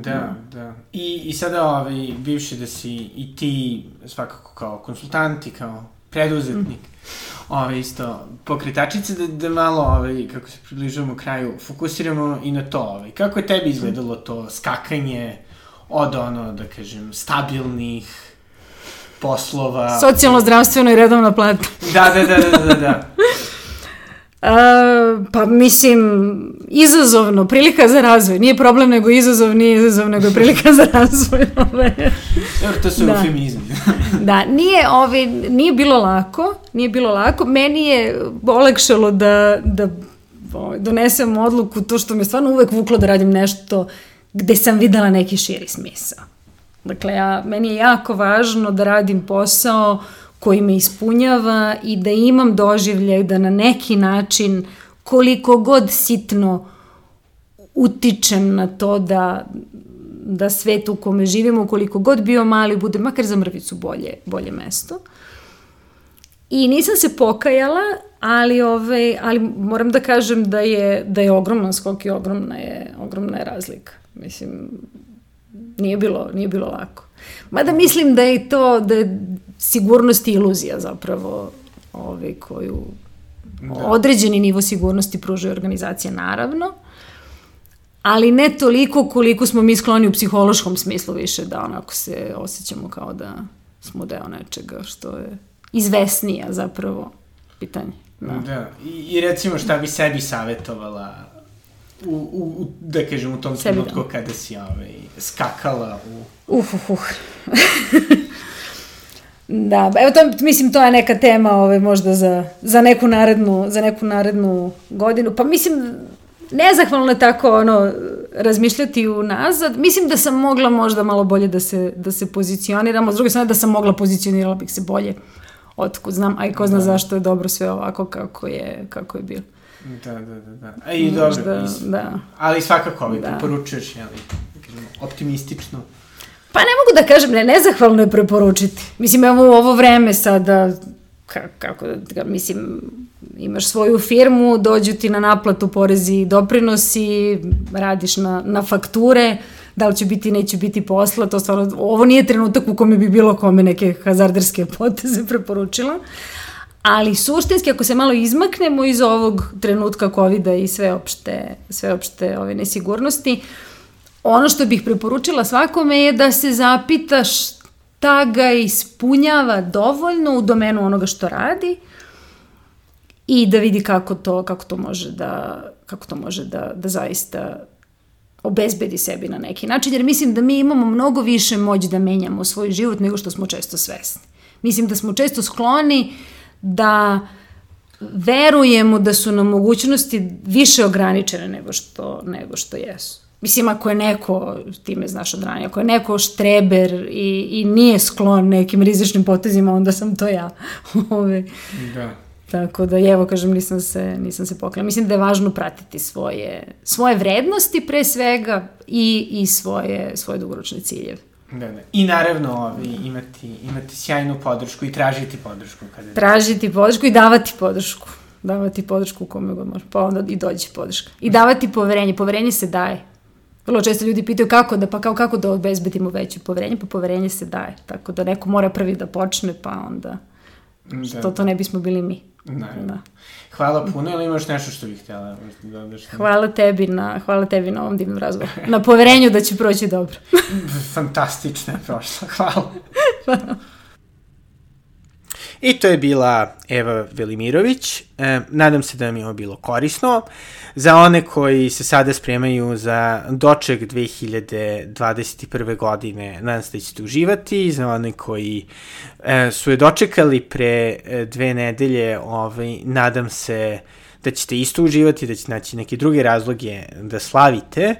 Da, da. I, i sada, ovaj, bivši da si i ti svakako kao konsultant i kao preduzetnik, mm. ovaj, isto pokretačice, da, da malo, ovaj, kako se približavamo kraju, fokusiramo i na to. Ovaj. Kako je tebi izgledalo to skakanje od ono, da kažem, stabilnih poslova... Socijalno, zdravstveno i redovna plata. Da, da, da, da, da. da. [laughs] Uh, pa mislim, izazovno, prilika za razvoj. Nije problem nego izazov, nije izazov nego je prilika za razvoj. [laughs] Dobro, to su da. eufemizmi. [laughs] da, nije, ove, nije bilo lako, nije bilo lako. Meni je olekšalo da, da ove, donesem odluku, to što me stvarno uvek vuklo da radim nešto gde sam videla neki širi smisao. Dakle, ja, meni je jako važno da radim posao uh, koji me ispunjava i da imam doživljaj da na neki način koliko god sitno utičem na to da da svet u kome živimo, koliko god bio mali, bude makar za mrvicu bolje, bolje mesto. I nisam se pokajala, ali, ove, ali moram da kažem da je, da je ogroman skok i ogromna je, ogromna je razlika. Mislim, nije bilo, nije bilo lako. Mada mislim da je to, da je sigurnost i iluzija zapravo ovaj, koju da. određeni nivo sigurnosti pružaju organizacije naravno, ali ne toliko koliko smo mi skloni u psihološkom smislu više da onako se osjećamo kao da smo deo nečega što je izvesnija zapravo pitanje. Da. da. I, I recimo šta bi sebi savjetovala u, u, da kažem u tom sebi trenutku da. kada si ovaj, skakala u... Uf, uf, uf. [laughs] Da, evo to, mislim, to je neka tema ove, ovaj, možda za, za, neku narednu, za neku narednu godinu. Pa mislim, nezahvalno je tako ono, razmišljati unazad. Mislim da sam mogla možda malo bolje da se, da se pozicioniramo. S druge strane da sam mogla pozicionirala bih se bolje. Otkud znam, a i ko zna da. zašto je dobro sve ovako kako je, kako je bilo. Da, da, da. da. A i možda, dobro, da. ali svakako ovaj, da. preporučuješ, jel, optimistično. Pa ne mogu da kažem, ne, nezahvalno je preporučiti. Mislim, evo u ovo vreme sada, kako da, mislim, imaš svoju firmu, dođu ti na naplatu porezi i doprinosi, radiš na, na fakture, da li će biti, neće biti posla, to stvarno, ovo nije trenutak u kome bi bilo kome neke hazarderske poteze preporučila, ali suštinski, ako se malo izmaknemo iz ovog trenutka covid i sveopšte, sveopšte ove nesigurnosti, uh, ono što bih preporučila svakome je da se zapita šta ga ispunjava dovoljno u domenu onoga što radi i da vidi kako to, kako to može da, kako to može da, da zaista obezbedi sebi na neki način, jer mislim da mi imamo mnogo više moć da menjamo svoj život nego što smo često svesni. Mislim da smo često skloni da verujemo da su nam mogućnosti više ograničene nego što, nego što jesu. Mislim, ako je neko, ti me znaš od ranije, ako je neko štreber i, i nije sklon nekim rizičnim potezima, onda sam to ja. [laughs] Ove, da. Tako da, evo, kažem, nisam se, nisam se poklala. Mislim da je važno pratiti svoje, svoje vrednosti pre svega i, i svoje, svoje dugoročne ciljeve. Da, da. I naravno ovi, imati, imati sjajnu podršku i tražiti podršku. Kada tražiti podršku i davati podršku. Davati podršku kome god može. Pa onda i dođe podrška. I davati poverenje. Poverenje se daje. Vrlo često ljudi pitaju kako da, pa kao kako da obezbedimo veće poverenje, pa poverenje se daje. Tako da neko mora prvi da počne, pa onda da. Što to ne bismo bili mi. Da. da. Hvala puno, ili imaš nešto što bih htjela da dodaš? Hvala tebi na, hvala tebi na ovom divnom razgovoru. Na poverenju da će proći dobro. Fantastično je prošlo, hvala. hvala. [laughs] I to je bila Eva Velimirović. E, nadam se da vam je ovo bilo korisno. Za one koji se sada spremaju za doček 2021. godine, nadam se da ćete uživati. Za one koji e, su je dočekali pre e, dve nedelje, ovaj, nadam se da ćete isto uživati, da ćete naći neke druge razloge da slavite. E,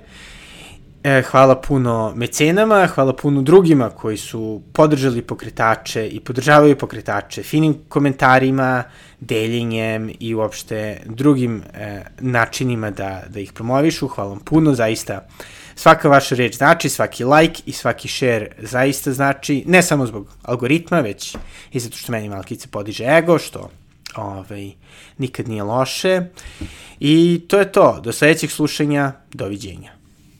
hvala puno mecenama, hvala puno drugima koji su podržali pokretače i podržavaju pokretače finim komentarima, deljenjem i uopšte drugim e, načinima da, da ih promovišu. Hvala vam puno, zaista svaka vaša reč znači, svaki like i svaki share zaista znači, ne samo zbog algoritma, već i zato što meni malkice podiže ego, što ovaj, nikad nije loše. I to je to. Do sledećeg slušanja. Doviđenja.